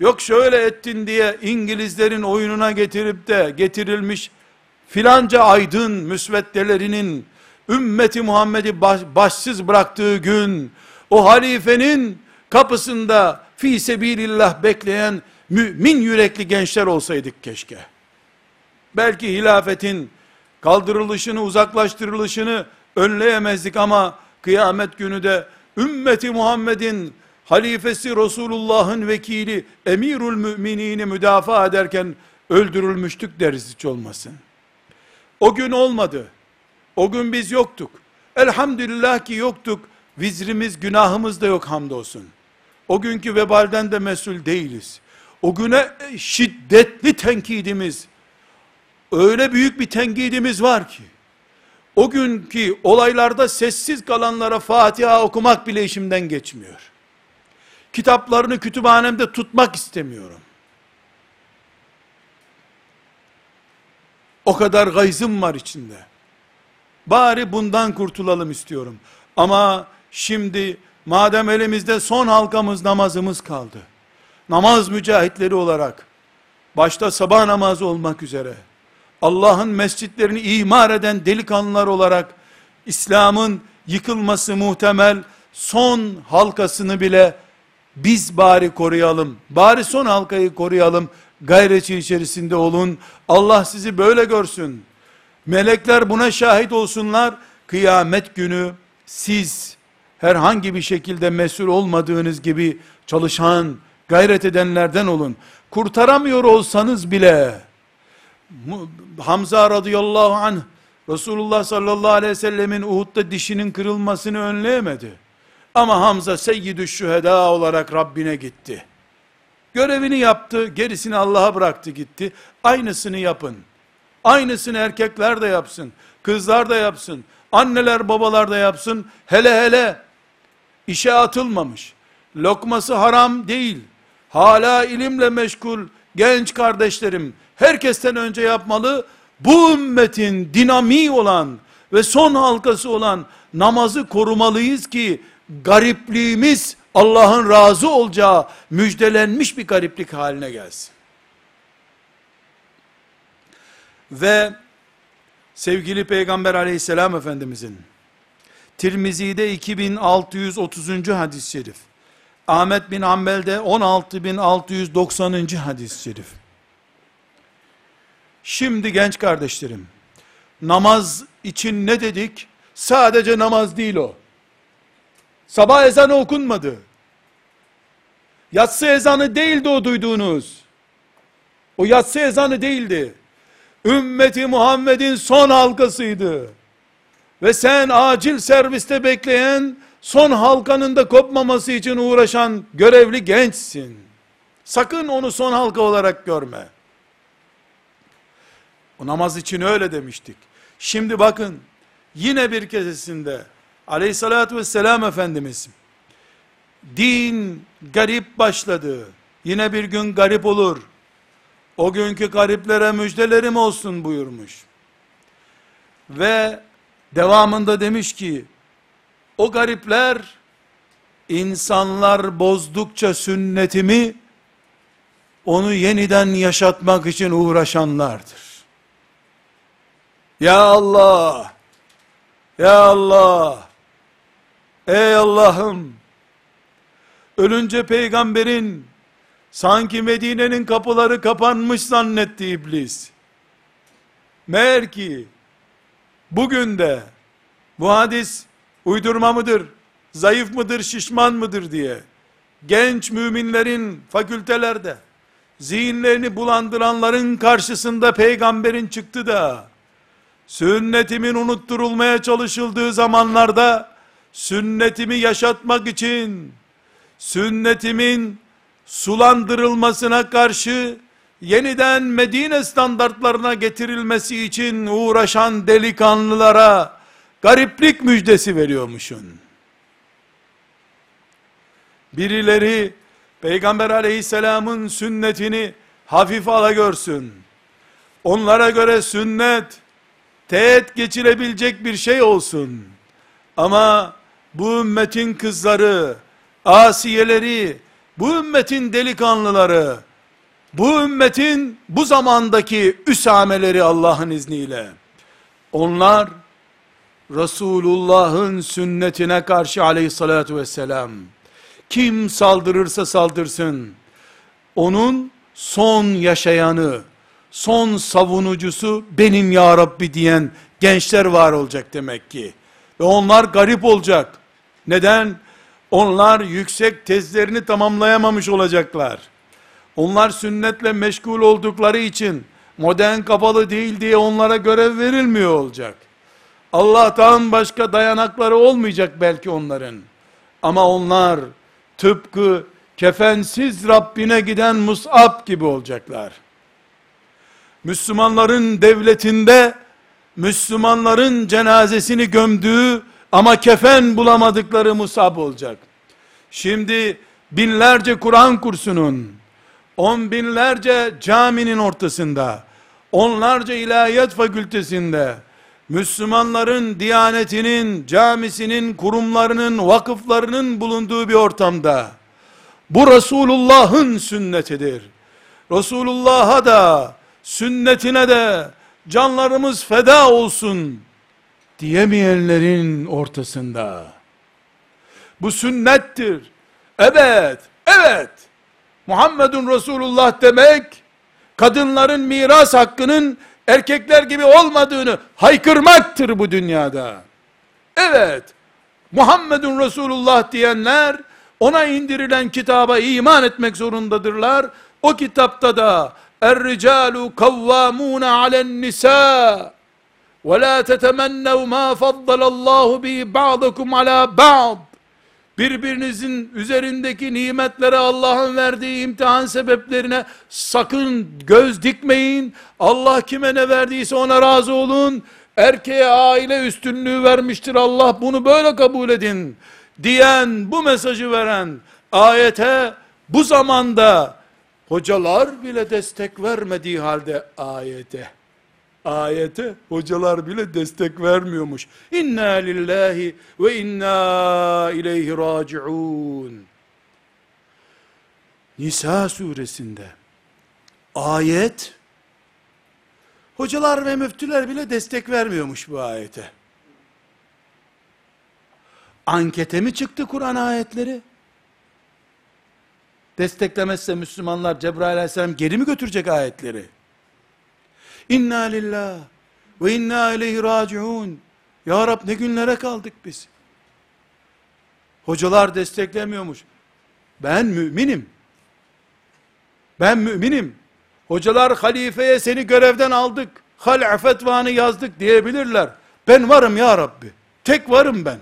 yok şöyle ettin diye İngilizlerin oyununa getirip de getirilmiş filanca aydın müsveddelerinin ümmeti Muhammed'i baş, başsız bıraktığı gün o halifenin kapısında fi sebilillah bekleyen mümin yürekli gençler olsaydık keşke. Belki hilafetin kaldırılışını, uzaklaştırılışını önleyemezdik ama kıyamet günü de ümmeti Muhammed'in halifesi Resulullah'ın vekili emirül müminini müdafaa ederken öldürülmüştük deriz hiç olmasın. O gün olmadı. O gün biz yoktuk. Elhamdülillah ki yoktuk. Vizrimiz, günahımız da yok hamdolsun. O günkü vebalden de mesul değiliz. O güne şiddetli tenkidimiz, öyle büyük bir tenkidimiz var ki, o günkü olaylarda sessiz kalanlara Fatiha okumak bile işimden geçmiyor. Kitaplarını kütüphanemde tutmak istemiyorum. O kadar gayzım var içinde. Bari bundan kurtulalım istiyorum. Ama şimdi madem elimizde son halkamız namazımız kaldı. Namaz mücahitleri olarak başta sabah namazı olmak üzere Allah'ın mescitlerini imar eden delikanlılar olarak İslam'ın yıkılması muhtemel son halkasını bile biz bari koruyalım. Bari son halkayı koruyalım. Gayreti içerisinde olun. Allah sizi böyle görsün. Melekler buna şahit olsunlar. Kıyamet günü siz herhangi bir şekilde mesul olmadığınız gibi çalışan, gayret edenlerden olun. Kurtaramıyor olsanız bile Hamza radıyallahu anh Resulullah sallallahu aleyhi ve sellemin Uhud'da dişinin kırılmasını önleyemedi. Ama Hamza seyyidü şüheda olarak Rabbine gitti. Görevini yaptı, gerisini Allah'a bıraktı gitti. Aynısını yapın. Aynısını erkekler de yapsın, kızlar da yapsın, anneler babalar da yapsın. Hele hele işe atılmamış, lokması haram değil, hala ilimle meşgul genç kardeşlerim, herkesten önce yapmalı, bu ümmetin dinamiği olan ve son halkası olan namazı korumalıyız ki, garipliğimiz Allah'ın razı olacağı müjdelenmiş bir gariplik haline gelsin. Ve sevgili Peygamber aleyhisselam efendimizin Tirmizi'de 2630. hadis-i şerif Ahmet bin Hanbel'de 16690. hadis-i şerif Şimdi genç kardeşlerim namaz için ne dedik? Sadece namaz değil o. Sabah ezanı okunmadı. Yatsı ezanı değildi o duyduğunuz. O yatsı ezanı değildi. Ümmeti Muhammed'in son halkasıydı. Ve sen acil serviste bekleyen, son halkanın da kopmaması için uğraşan görevli gençsin. Sakın onu son halka olarak görme. O namaz için öyle demiştik. Şimdi bakın, yine bir kesesinde, aleyhissalatü vesselam Efendimiz, din garip başladı. Yine bir gün garip olur. O günkü gariplere müjdelerim olsun buyurmuş. Ve devamında demiş ki, o garipler, insanlar bozdukça sünnetimi, onu yeniden yaşatmak için uğraşanlardır. Ya Allah, Ya Allah, ey Allah'ım, ölünce peygamberin, sanki Medine'nin kapıları kapanmış zannetti iblis. Meğer ki, bugün de, bu hadis, uydurma mıdır, zayıf mıdır, şişman mıdır diye, genç müminlerin fakültelerde, zihinlerini bulandıranların karşısında peygamberin çıktı da, sünnetimin unutturulmaya çalışıldığı zamanlarda, sünnetimi yaşatmak için, sünnetimin sulandırılmasına karşı, yeniden Medine standartlarına getirilmesi için uğraşan delikanlılara, gariplik müjdesi veriyormuşsun. Birileri, Peygamber aleyhisselamın sünnetini hafif ala görsün. Onlara göre sünnet, teğet geçirebilecek bir şey olsun. Ama bu ümmetin kızları, asiyeleri, bu ümmetin delikanlıları, bu ümmetin bu zamandaki üsameleri Allah'ın izniyle, onlar, Resulullah'ın sünnetine karşı aleyhissalatü vesselam, kim saldırırsa saldırsın, onun son yaşayanı, son savunucusu benim ya Rabbi diyen gençler var olacak demek ki. Ve onlar garip olacak. Neden? Onlar yüksek tezlerini tamamlayamamış olacaklar. Onlar sünnetle meşgul oldukları için modern kapalı değil diye onlara görev verilmiyor olacak. Allah'tan başka dayanakları olmayacak belki onların. Ama onlar tıpkı kefensiz Rabbine giden Mus'ab gibi olacaklar. Müslümanların devletinde Müslümanların cenazesini gömdüğü ama kefen bulamadıkları Musab olacak. Şimdi binlerce Kur'an kursunun, on binlerce caminin ortasında, onlarca ilahiyat fakültesinde, Müslümanların diyanetinin, camisinin, kurumlarının, vakıflarının bulunduğu bir ortamda, bu Resulullah'ın sünnetidir. Resulullah'a da, sünnetine de, canlarımız feda olsun, diyemeyenlerin ortasında, bu sünnettir, evet, evet, Muhammedun Resulullah demek, kadınların miras hakkının erkekler gibi olmadığını haykırmaktır bu dünyada. Evet, Muhammedun Resulullah diyenler, ona indirilen kitaba iman etmek zorundadırlar. O kitapta da, Er-ricalu kavvamuna alen nisa, ve la tetemennev ma faddalallahu bi ba'dakum ala ba'd, birbirinizin üzerindeki nimetlere Allah'ın verdiği imtihan sebeplerine sakın göz dikmeyin. Allah kime ne verdiyse ona razı olun. Erkeğe aile üstünlüğü vermiştir Allah bunu böyle kabul edin. Diyen bu mesajı veren ayete bu zamanda hocalar bile destek vermediği halde ayete Ayete hocalar bile destek vermiyormuş. İnna lillahi ve inna ileyhi raciun. Nisa suresinde ayet hocalar ve müftüler bile destek vermiyormuş bu ayete. Ankete mi çıktı Kur'an ayetleri? Desteklemezse Müslümanlar Cebrail aleyhisselam geri mi götürecek ayetleri? İnna lillah ve inna ileyhi raciun. Ya Rab ne günlere kaldık biz. Hocalar desteklemiyormuş. Ben müminim. Ben müminim. Hocalar halifeye seni görevden aldık. Hal'a fetvanı yazdık diyebilirler. Ben varım ya Rabbi. Tek varım ben.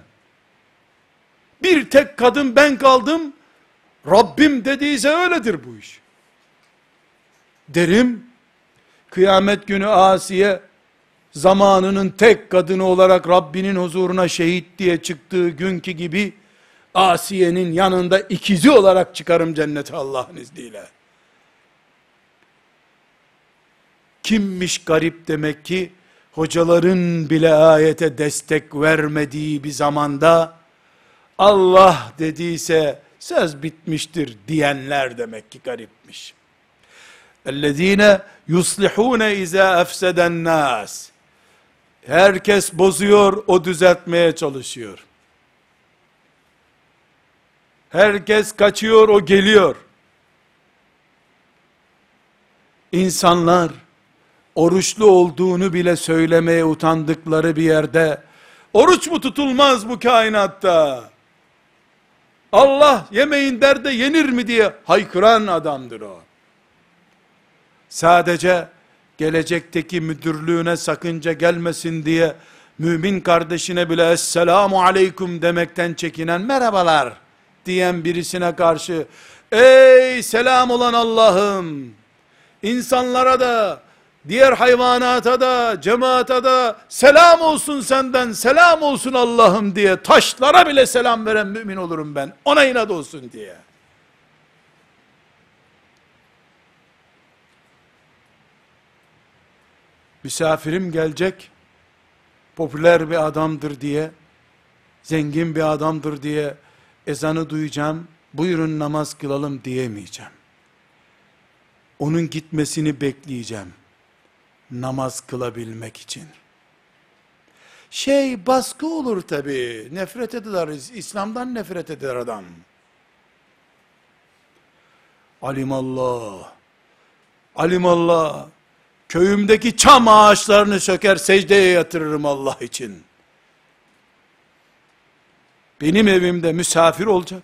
Bir tek kadın ben kaldım. Rabbim dediyse öyledir bu iş. Derim, kıyamet günü Asiye, zamanının tek kadını olarak Rabbinin huzuruna şehit diye çıktığı günkü gibi, Asiye'nin yanında ikizi olarak çıkarım cennete Allah'ın izniyle. Kimmiş garip demek ki, hocaların bile ayete destek vermediği bir zamanda, Allah dediyse, söz bitmiştir diyenler demek ki garipmiş. اَلَّذ۪ينَ يُصْلِحُونَ اِذَا اَفْسَدَ النَّاسِ Herkes bozuyor, o düzeltmeye çalışıyor. Herkes kaçıyor, o geliyor. İnsanlar, oruçlu olduğunu bile söylemeye utandıkları bir yerde, oruç mu tutulmaz bu kainatta? Allah yemeğin derde yenir mi diye haykıran adamdır o. Sadece gelecekteki müdürlüğüne sakınca gelmesin diye mümin kardeşine bile esselamu aleyküm demekten çekinen merhabalar diyen birisine karşı ey selam olan Allah'ım insanlara da diğer hayvanata da, cemaata da selam olsun senden, selam olsun Allah'ım diye taşlara bile selam veren mümin olurum ben. Ona inat olsun diye. Misafirim gelecek, popüler bir adamdır diye, zengin bir adamdır diye ezanı duyacağım, buyurun namaz kılalım diyemeyeceğim. Onun gitmesini bekleyeceğim namaz kılabilmek için. Şey baskı olur tabi. Nefret eder. İslam'dan nefret eder adam. Alimallah. Alimallah. Köyümdeki çam ağaçlarını söker secdeye yatırırım Allah için. Benim evimde misafir olacak.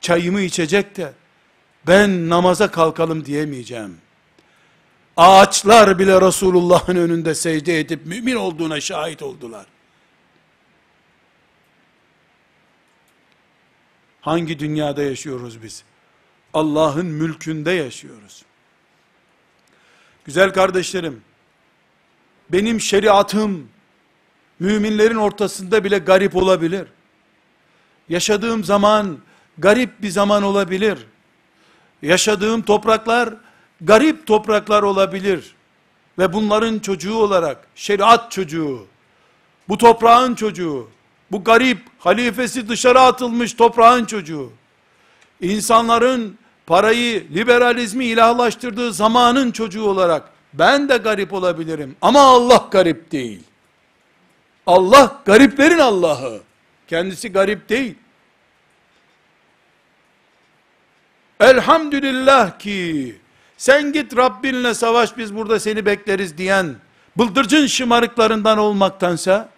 Çayımı içecek de ben namaza kalkalım diyemeyeceğim. Ağaçlar bile Resulullah'ın önünde secde edip mümin olduğuna şahit oldular. Hangi dünyada yaşıyoruz biz? Allah'ın mülkünde yaşıyoruz. Güzel kardeşlerim, benim şeriatım, müminlerin ortasında bile garip olabilir. Yaşadığım zaman, garip bir zaman olabilir. Yaşadığım topraklar, garip topraklar olabilir. Ve bunların çocuğu olarak, şeriat çocuğu, bu toprağın çocuğu, bu garip, halifesi dışarı atılmış toprağın çocuğu, insanların parayı, liberalizmi ilahlaştırdığı zamanın çocuğu olarak, ben de garip olabilirim. Ama Allah garip değil. Allah gariplerin Allah'ı. Kendisi garip değil. Elhamdülillah ki sen git Rabbinle savaş biz burada seni bekleriz diyen bıldırcın şımarıklarından olmaktansa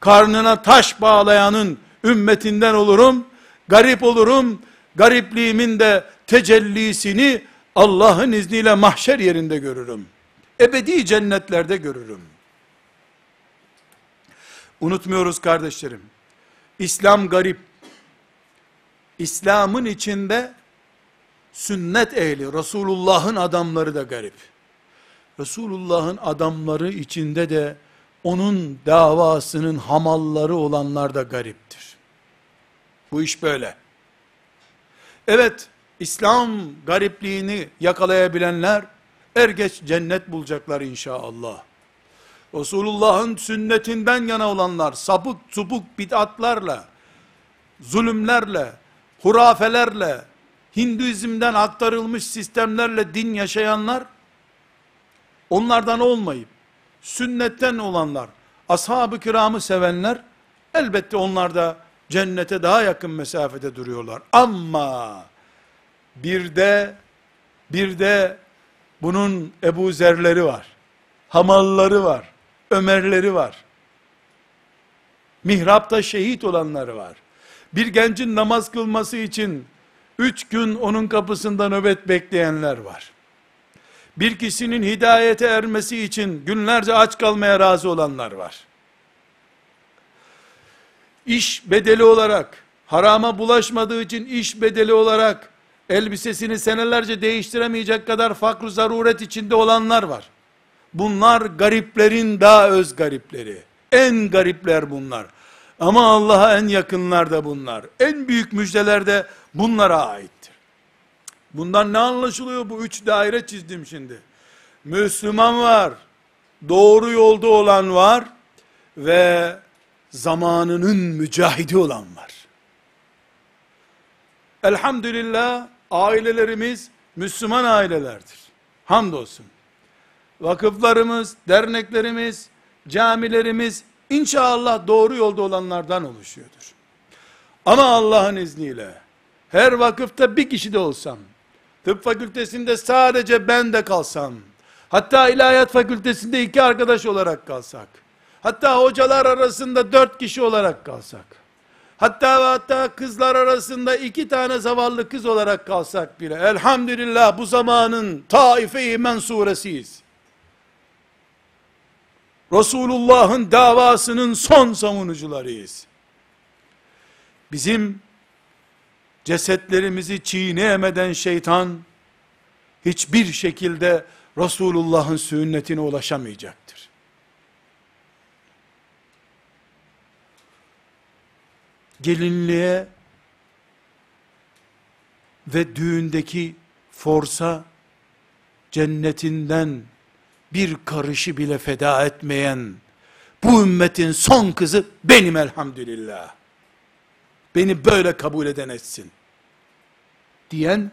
karnına taş bağlayanın ümmetinden olurum, garip olurum, garipliğimin de tecellisini Allah'ın izniyle mahşer yerinde görürüm. Ebedi cennetlerde görürüm. Unutmuyoruz kardeşlerim. İslam garip. İslam'ın içinde sünnet ehli, Resulullah'ın adamları da garip. Resulullah'ın adamları içinde de onun davasının hamalları olanlar da gariptir. Bu iş böyle. Evet, İslam garipliğini yakalayabilenler er geç cennet bulacaklar inşallah. Resulullah'ın sünnetinden yana olanlar, sapık supuk bid'atlarla, zulümlerle, hurafelerle, Hinduizm'den aktarılmış sistemlerle din yaşayanlar, onlardan olmayıp, sünnetten olanlar, ashab-ı kiramı sevenler, elbette onlar da cennete daha yakın mesafede duruyorlar. Ama, bir de, bir de bunun Ebu Zerleri var, Hamalları var, Ömerleri var, mihrapta şehit olanları var. Bir gencin namaz kılması için, üç gün onun kapısında nöbet bekleyenler var. Bir kişinin hidayete ermesi için günlerce aç kalmaya razı olanlar var. İş bedeli olarak, harama bulaşmadığı için iş bedeli olarak, elbisesini senelerce değiştiremeyecek kadar fakr zaruret içinde olanlar var. Bunlar gariplerin daha öz garipleri. En garipler bunlar. Ama Allah'a en yakınlar da bunlar. En büyük müjdeler de bunlara aittir. Bundan ne anlaşılıyor? Bu üç daire çizdim şimdi. Müslüman var, doğru yolda olan var ve zamanının mücahidi olan var. Elhamdülillah ailelerimiz Müslüman ailelerdir. Hamdolsun. Vakıflarımız, derneklerimiz, camilerimiz inşallah doğru yolda olanlardan oluşuyordur. Ama Allah'ın izniyle her vakıfta bir kişi de olsam, tıp fakültesinde sadece ben de kalsam, hatta ilahiyat fakültesinde iki arkadaş olarak kalsak, hatta hocalar arasında dört kişi olarak kalsak, hatta ve hatta kızlar arasında iki tane zavallı kız olarak kalsak bile, elhamdülillah bu zamanın taife-i mensuresiyiz. Resulullah'ın davasının son savunucularıyız. Bizim cesetlerimizi çiğneyemeden şeytan, hiçbir şekilde Resulullah'ın sünnetine ulaşamayacaktır. Gelinliğe ve düğündeki forsa cennetinden bir karışı bile feda etmeyen bu ümmetin son kızı benim elhamdülillah. Beni böyle kabul eden etsin. Diyen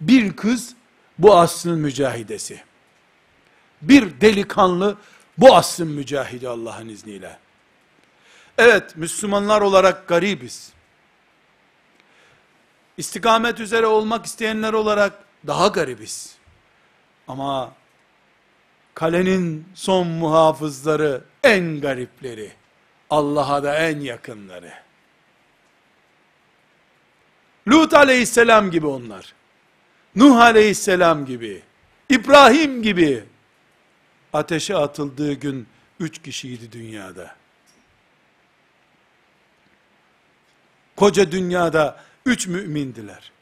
bir kız bu asrın mücahidesi. Bir delikanlı bu asrın mücahidi Allah'ın izniyle. Evet, Müslümanlar olarak garibiz. İstikamet üzere olmak isteyenler olarak daha garibiz. Ama kalenin son muhafızları en garipleri, Allah'a da en yakınları. Lut aleyhisselam gibi onlar. Nuh aleyhisselam gibi, İbrahim gibi ateşe atıldığı gün üç kişiydi dünyada. Koca dünyada üç mümindiler.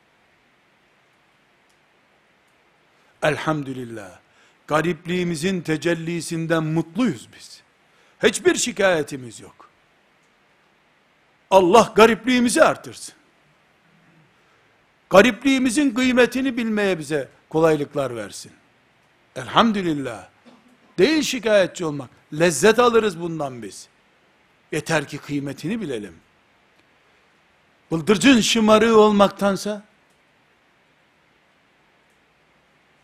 Elhamdülillah. Garipliğimizin tecellisinden mutluyuz biz. Hiçbir şikayetimiz yok. Allah garipliğimizi artırsın. Garipliğimizin kıymetini bilmeye bize kolaylıklar versin. Elhamdülillah. Değil şikayetçi olmak. Lezzet alırız bundan biz. Yeter ki kıymetini bilelim. Bıldırcın şımarığı olmaktansa,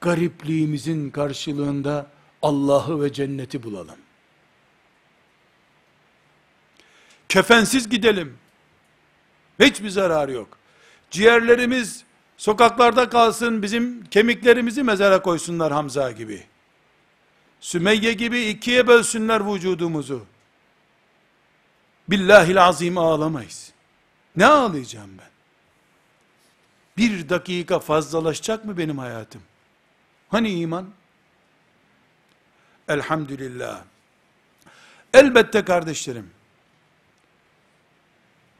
garipliğimizin karşılığında Allah'ı ve cenneti bulalım. Kefensiz gidelim. Hiçbir zararı yok. Ciğerlerimiz sokaklarda kalsın, bizim kemiklerimizi mezara koysunlar Hamza gibi. Sümeyye gibi ikiye bölsünler vücudumuzu. Billahil azim ağlamayız. Ne ağlayacağım ben? Bir dakika fazlalaşacak mı benim hayatım? Hani iman? Elhamdülillah. Elbette kardeşlerim,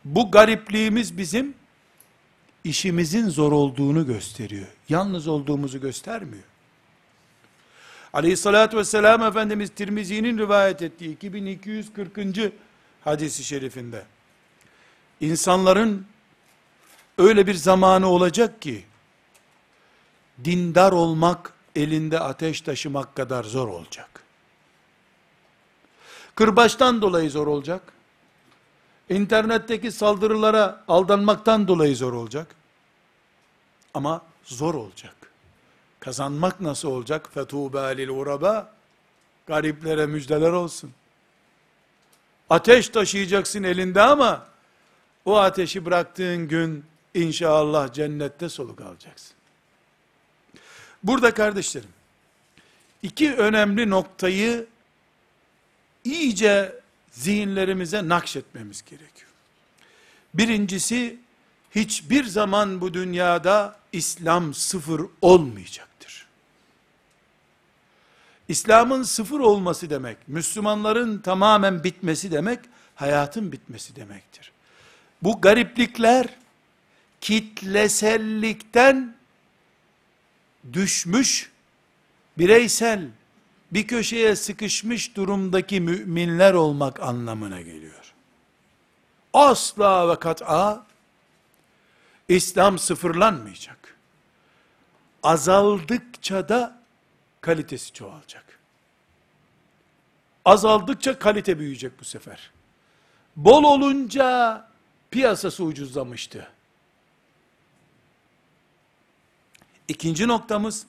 bu garipliğimiz bizim işimizin zor olduğunu gösteriyor. Yalnız olduğumuzu göstermiyor. Aleyhissalatü vesselam Efendimiz Tirmizi'nin rivayet ettiği 2240. hadisi şerifinde insanların öyle bir zamanı olacak ki dindar olmak elinde ateş taşımak kadar zor olacak. Kırbaçtan dolayı zor olacak. İnternetteki saldırılara aldanmaktan dolayı zor olacak. Ama zor olacak. Kazanmak nasıl olacak? فَتُوبَى لِلْغُرَبَى Gariplere müjdeler olsun. Ateş taşıyacaksın elinde ama o ateşi bıraktığın gün inşallah cennette soluk alacaksın. Burada kardeşlerim, iki önemli noktayı iyice zihinlerimize nakşetmemiz gerekiyor. Birincisi, hiçbir zaman bu dünyada İslam sıfır olmayacaktır. İslam'ın sıfır olması demek, Müslümanların tamamen bitmesi demek, hayatın bitmesi demektir. Bu gariplikler, kitlesellikten düşmüş, bireysel, bir köşeye sıkışmış durumdaki müminler olmak anlamına geliyor. Asla ve kat'a, İslam sıfırlanmayacak. Azaldıkça da kalitesi çoğalacak. Azaldıkça kalite büyüyecek bu sefer. Bol olunca piyasası ucuzlamıştı. İkinci noktamız,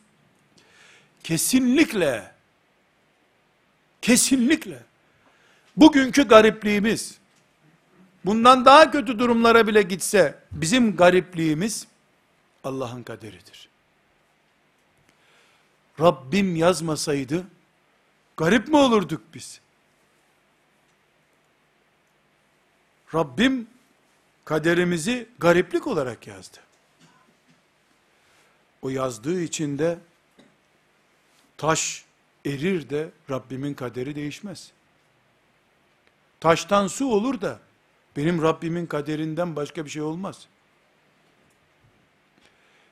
kesinlikle, kesinlikle, bugünkü garipliğimiz, bundan daha kötü durumlara bile gitse, bizim garipliğimiz, Allah'ın kaderidir. Rabbim yazmasaydı, garip mi olurduk biz? Rabbim, kaderimizi gariplik olarak yazdı. O yazdığı için de taş erir de Rabbimin kaderi değişmez. Taştan su olur da benim Rabbimin kaderinden başka bir şey olmaz.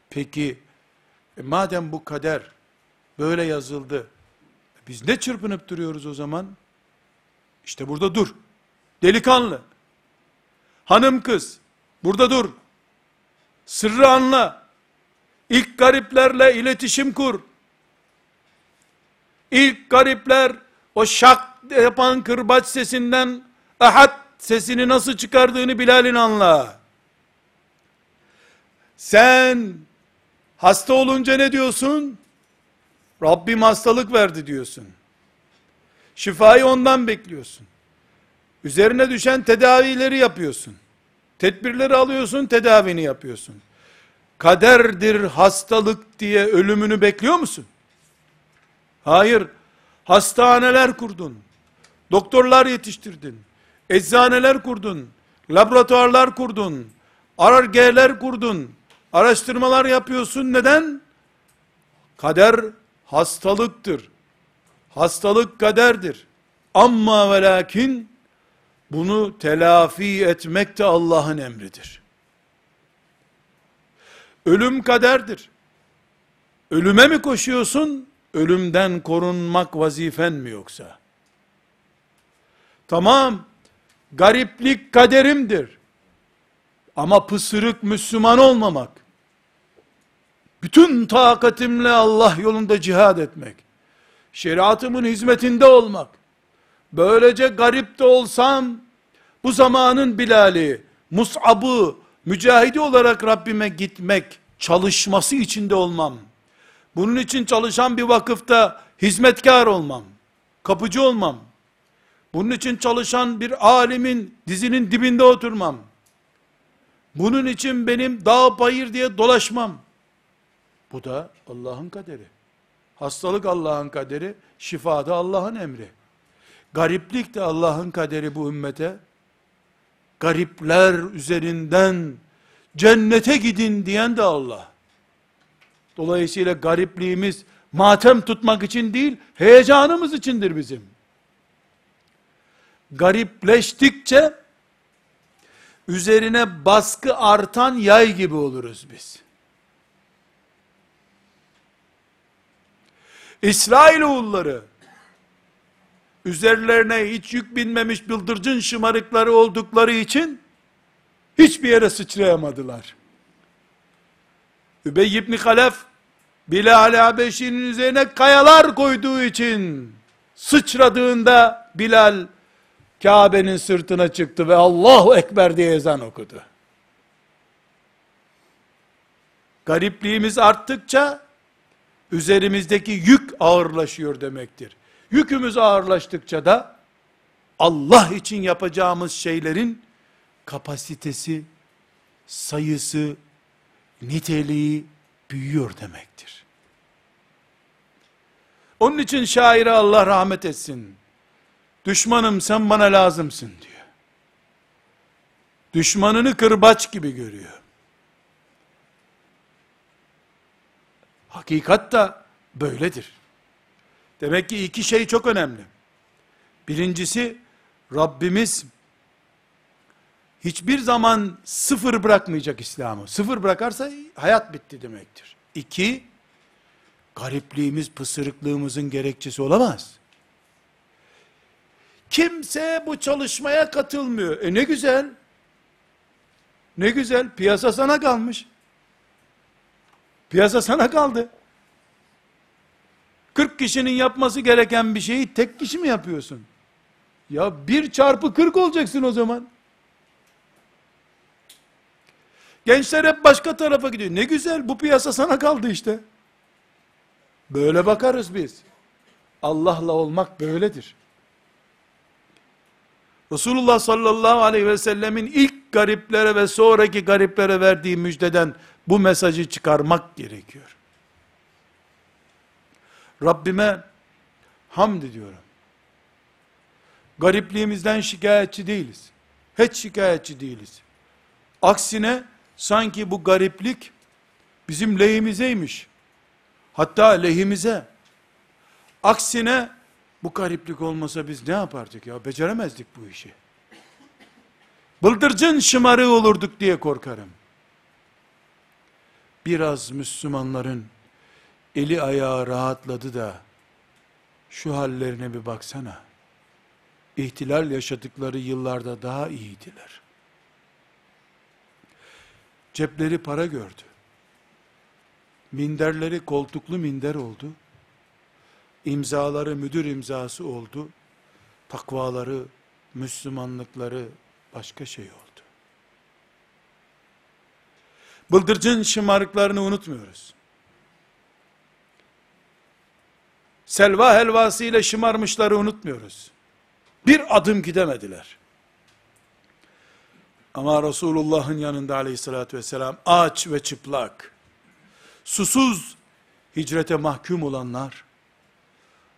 Peki e madem bu kader böyle yazıldı biz ne çırpınıp duruyoruz o zaman? İşte burada dur. Delikanlı. Hanım kız. Burada dur. Sırrı anla. İlk gariplerle iletişim kur. İlk garipler o şak yapan kırbaç sesinden ahad sesini nasıl çıkardığını Bilal'in anla. Sen hasta olunca ne diyorsun? Rabbim hastalık verdi diyorsun. Şifayı ondan bekliyorsun. Üzerine düşen tedavileri yapıyorsun. Tedbirleri alıyorsun, tedavini yapıyorsun kaderdir hastalık diye ölümünü bekliyor musun? Hayır. Hastaneler kurdun. Doktorlar yetiştirdin. Eczaneler kurdun. Laboratuvarlar kurdun. Arargeler kurdun. Araştırmalar yapıyorsun. Neden? Kader hastalıktır. Hastalık kaderdir. Amma ve lakin bunu telafi etmek de Allah'ın emridir. Ölüm kaderdir. Ölüme mi koşuyorsun? Ölümden korunmak vazifen mi yoksa? Tamam, gariplik kaderimdir. Ama pısırık Müslüman olmamak, bütün takatimle Allah yolunda cihad etmek, şeriatımın hizmetinde olmak, böylece garip de olsam, bu zamanın Bilal'i, Mus'ab'ı, mücahidi olarak Rabbime gitmek, çalışması içinde olmam. Bunun için çalışan bir vakıfta hizmetkar olmam. Kapıcı olmam. Bunun için çalışan bir alimin dizinin dibinde oturmam. Bunun için benim dağ bayır diye dolaşmam. Bu da Allah'ın kaderi. Hastalık Allah'ın kaderi, şifa da Allah'ın emri. Gariplik de Allah'ın kaderi bu ümmete garipler üzerinden cennete gidin diyen de Allah. Dolayısıyla garipliğimiz matem tutmak için değil, heyecanımız içindir bizim. Garipleştikçe üzerine baskı artan yay gibi oluruz biz. İsrail oğulları üzerlerine hiç yük binmemiş bıldırcın şımarıkları oldukları için hiçbir yere sıçrayamadılar. Übey ibn Halef Bilal Habeşi'nin üzerine kayalar koyduğu için sıçradığında Bilal Kabe'nin sırtına çıktı ve Allahu Ekber diye ezan okudu. Garipliğimiz arttıkça üzerimizdeki yük ağırlaşıyor demektir. Yükümüz ağırlaştıkça da Allah için yapacağımız şeylerin kapasitesi, sayısı, niteliği büyüyor demektir. Onun için şaire Allah rahmet etsin. Düşmanım sen bana lazımsın diyor. Düşmanını kırbaç gibi görüyor. Hakikat da böyledir. Demek ki iki şey çok önemli. Birincisi Rabbimiz hiçbir zaman sıfır bırakmayacak İslam'ı. Sıfır bırakarsa hayat bitti demektir. İki, garipliğimiz, pısırıklığımızın gerekçesi olamaz. Kimse bu çalışmaya katılmıyor. E ne güzel. Ne güzel. Piyasa sana kalmış. Piyasa sana kaldı. 40 kişinin yapması gereken bir şeyi tek kişi mi yapıyorsun? Ya bir çarpı 40 olacaksın o zaman. Gençler hep başka tarafa gidiyor. Ne güzel bu piyasa sana kaldı işte. Böyle bakarız biz. Allah'la olmak böyledir. Resulullah sallallahu aleyhi ve sellemin ilk gariplere ve sonraki gariplere verdiği müjdeden bu mesajı çıkarmak gerekiyor. Rabbime hamd ediyorum. Garipliğimizden şikayetçi değiliz. Hiç şikayetçi değiliz. Aksine sanki bu gariplik bizim lehimizeymiş. Hatta lehimize. Aksine bu gariplik olmasa biz ne yapardık ya? Beceremezdik bu işi. Bıldırcın şımarığı olurduk diye korkarım. Biraz Müslümanların eli ayağı rahatladı da şu hallerine bir baksana. İhtilal yaşadıkları yıllarda daha iyiydiler. Cepleri para gördü. Minderleri koltuklu minder oldu. İmzaları müdür imzası oldu. Takvaları, Müslümanlıkları başka şey oldu. Bıldırcın şımarıklarını unutmuyoruz. Selva helvası ile şımarmışları unutmuyoruz. Bir adım gidemediler. Ama Resulullah'ın yanında aleyhissalatü vesselam aç ve çıplak, susuz hicrete mahkum olanlar,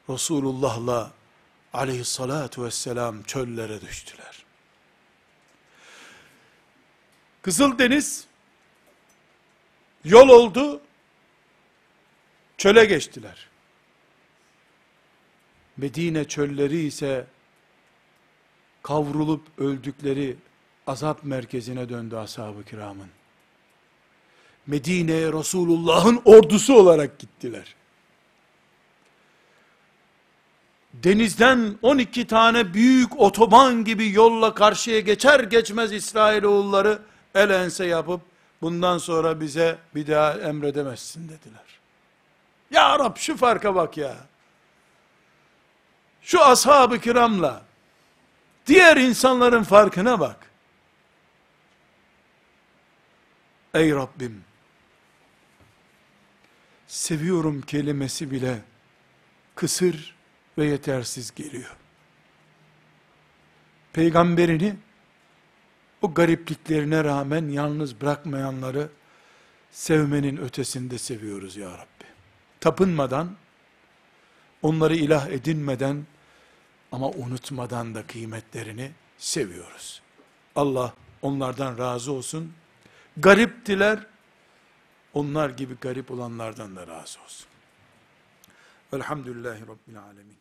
Resulullah'la aleyhissalatu vesselam çöllere düştüler. Kızıldeniz yol oldu, çöle geçtiler. Medine çölleri ise kavrulup öldükleri azap merkezine döndü ashab-ı kiramın. Medine'ye Resulullah'ın ordusu olarak gittiler. Denizden 12 tane büyük otoban gibi yolla karşıya geçer geçmez İsrailoğulları el ense yapıp bundan sonra bize bir daha emredemezsin dediler. Ya Rab şu farka bak ya. Şu ashab-ı kiramla diğer insanların farkına bak. Ey Rabbim seviyorum kelimesi bile kısır ve yetersiz geliyor. Peygamberini o garipliklerine rağmen yalnız bırakmayanları sevmenin ötesinde seviyoruz ya Rabbi. Tapınmadan, onları ilah edinmeden ama unutmadan da kıymetlerini seviyoruz. Allah onlardan razı olsun. Gariptiler, onlar gibi garip olanlardan da razı olsun. Velhamdülillahi Rabbil Alemin.